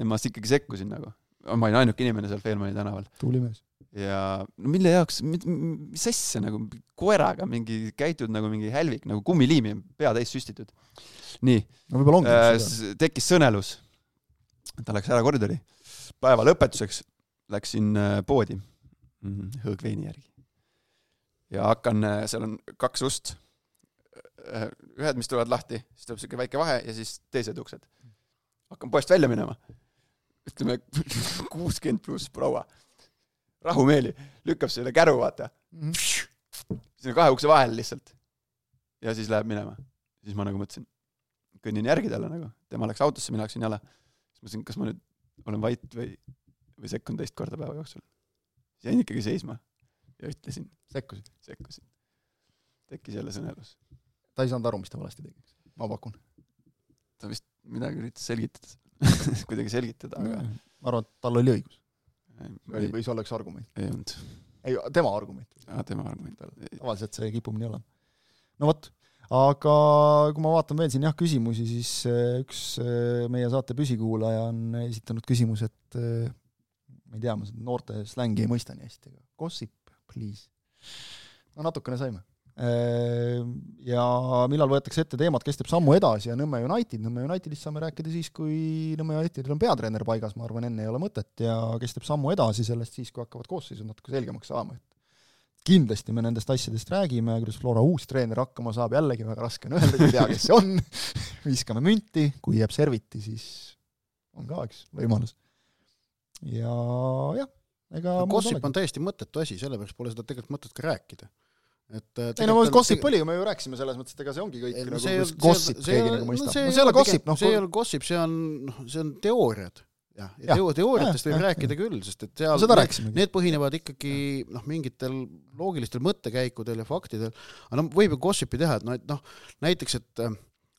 ma ikkagi sekkusin nagu. ma olin ainuke inimene seal Feelmani tänaval. tubli mees ja no mille jaoks, mis asja nagu koeraga mingi käitud nagu mingi hälvik, nagu kummiliimi on pea täis süstitud. nii. no äh,. tekkis sõnelus. ta läks ära koridori. päeva lõpetuseks läksin äh, poodi hõõgveini järgi. ja hakkan, äh, seal on kaks ust. Ühed, mis tulevad lahti, siis tuleb siuke väike vahe ja siis teised uksed. hakkan poest välja minema. ütleme kuuskümmend pluss proua rahumeeli, lükkab selle käru, vaata. -hmm. sinna kahe ukse vahele lihtsalt. ja siis läheb minema. siis ma nagu mõtlesin, kõnnin järgi talle nagu, tema läks autosse, mina läksin jala. siis mõtlesin, kas ma nüüd olen vait või, või sekkun teist korda päeva jooksul. jäin ikkagi seisma ja ütlesin. sekkusid? sekkusin. tekkis jälle sõnelus. ta ei saanud aru, mis ta valesti tegi, ma pakun. ta vist midagi üritas selgitada kuidagi selgitada, aga ma arvan, et tal oli õigus või, või see oleks argument? ei olnud. ei, tema argument? aa, tema argument. tavaliselt see kipub nii olema. no vot, aga kui ma vaatan veel siin jah, küsimusi, siis äh, üks äh, meie saate püsikuulaja on esitanud küsimuse, et äh, ma ei tea, ma seda noorte slängi ei mõista nii hästi, aga gossip, please. no natukene saime ja millal võetakse ette teemat, kes teeb sammu edasi ja Nõmme United, Nõmme Unitedist saame rääkida siis, kui Nõmme Unitedil on peatreener paigas, ma arvan, enne ei ole mõtet, ja kes teeb sammu edasi sellest siis, kui hakkavad koosseisud natuke selgemaks saama, et kindlasti me nendest asjadest räägime, kuidas Flora uus treener hakkama saab, jällegi väga raske on öelda, ei tea, kes see on. Viskame münti, kui jääb serviti, siis on ka üks võimalus. ja jah, ega no, gossip on täiesti mõttetu asi, sellepärast pole seda tegelikult mõtet ka rääkida et äh, ei no gossip oli, me ju rääkisime selles mõttes, et ega see ongi kõik ei, no, nagu see, gossip, keegi nagu mõistab. no see ei ole gossip, noh see ei ole gossip, see on, noh, see on teooriad. jah, ja teo-, teooriatest võib rääkida küll, sest et seal no, need, need põhinevad ikkagi noh, mingitel loogilistel mõttekäikudel ja faktidel, aga noh, võib ju gossip'i teha, et noh, et noh, näiteks, et äh,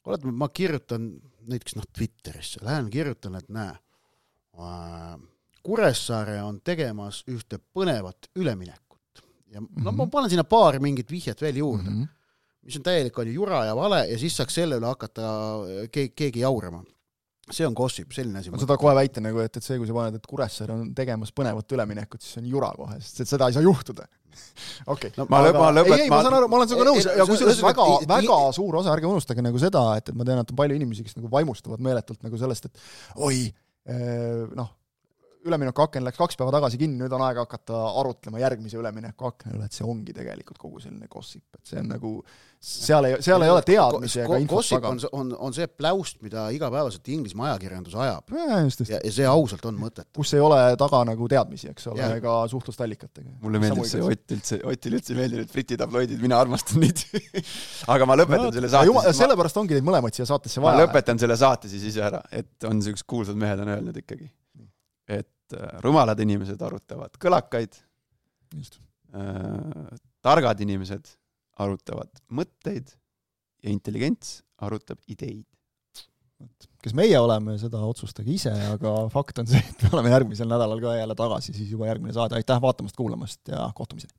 oletame, ma kirjutan näiteks noh, Twitterisse, lähen kirjutan, et näe äh,, Kuressaare on tegemas ühte põnevat üleminekut ja mm -hmm. no ma panen sinna paar mingit vihjet veel juurde mm, -hmm. mis on täielik, on ju, jura ja vale ja siis saaks selle üle hakata äh, keegi, keegi jaurama. see on gossip, selline asi. ma seda kohe väita nagu, et, et see, kui sa paned, et Kuressaare on tegemas põnevat üleminekut, siis see on jura kohe, sest et seda ei saa juhtuda okei okay. no,. ma lõp-, ma lõpetan. ei, ma saan aru, ma olen sinuga nõus ja kusjuures väga, väga suur osa, ärge unustage nagu seda, et, et ma tean, et on palju inimesi, kes nagu vaimustuvad meeletult nagu sellest, et oi, äh, noh, üleminekuaken läks kaks päeva tagasi kinni, nüüd on aeg hakata arutlema järgmise üleminekuakna üle, et see ongi tegelikult kogu selline gossip, et see on nagu, seal ei, seal ei ole teadmisi ega infot taga. on, on, on see pläust, mida igapäevaselt Inglismaa ajakirjandus ajab. ja, ja, see ausalt on mõttetu. kus ei ole taga nagu teadmisi, eks ole, ega suhtlust allikatega. mulle meeldib see Ott üldse, Otile üldse ei meeldi need Briti tabloidid, mina armastan neid aga ma lõpetan no, selle saate. Sellepärast ongi neid mõlemaid siia saatesse vaja. ma lõpetan selle saate siis ise ära, et on niisugused kuulsad mehed on öelnud ikkagi, et Äh, rumalad inimesed arutavad kõlakaid, äh, targad inimesed arutavad mõtteid ja intelligents arutab ideid. kes meie oleme, seda otsustage ise, aga fakt on see, et me oleme järgmisel nädalal ka jälle tagasi, siis juba järgmine saade, aitäh vaatamast-kuulamast ja kohtumiseni!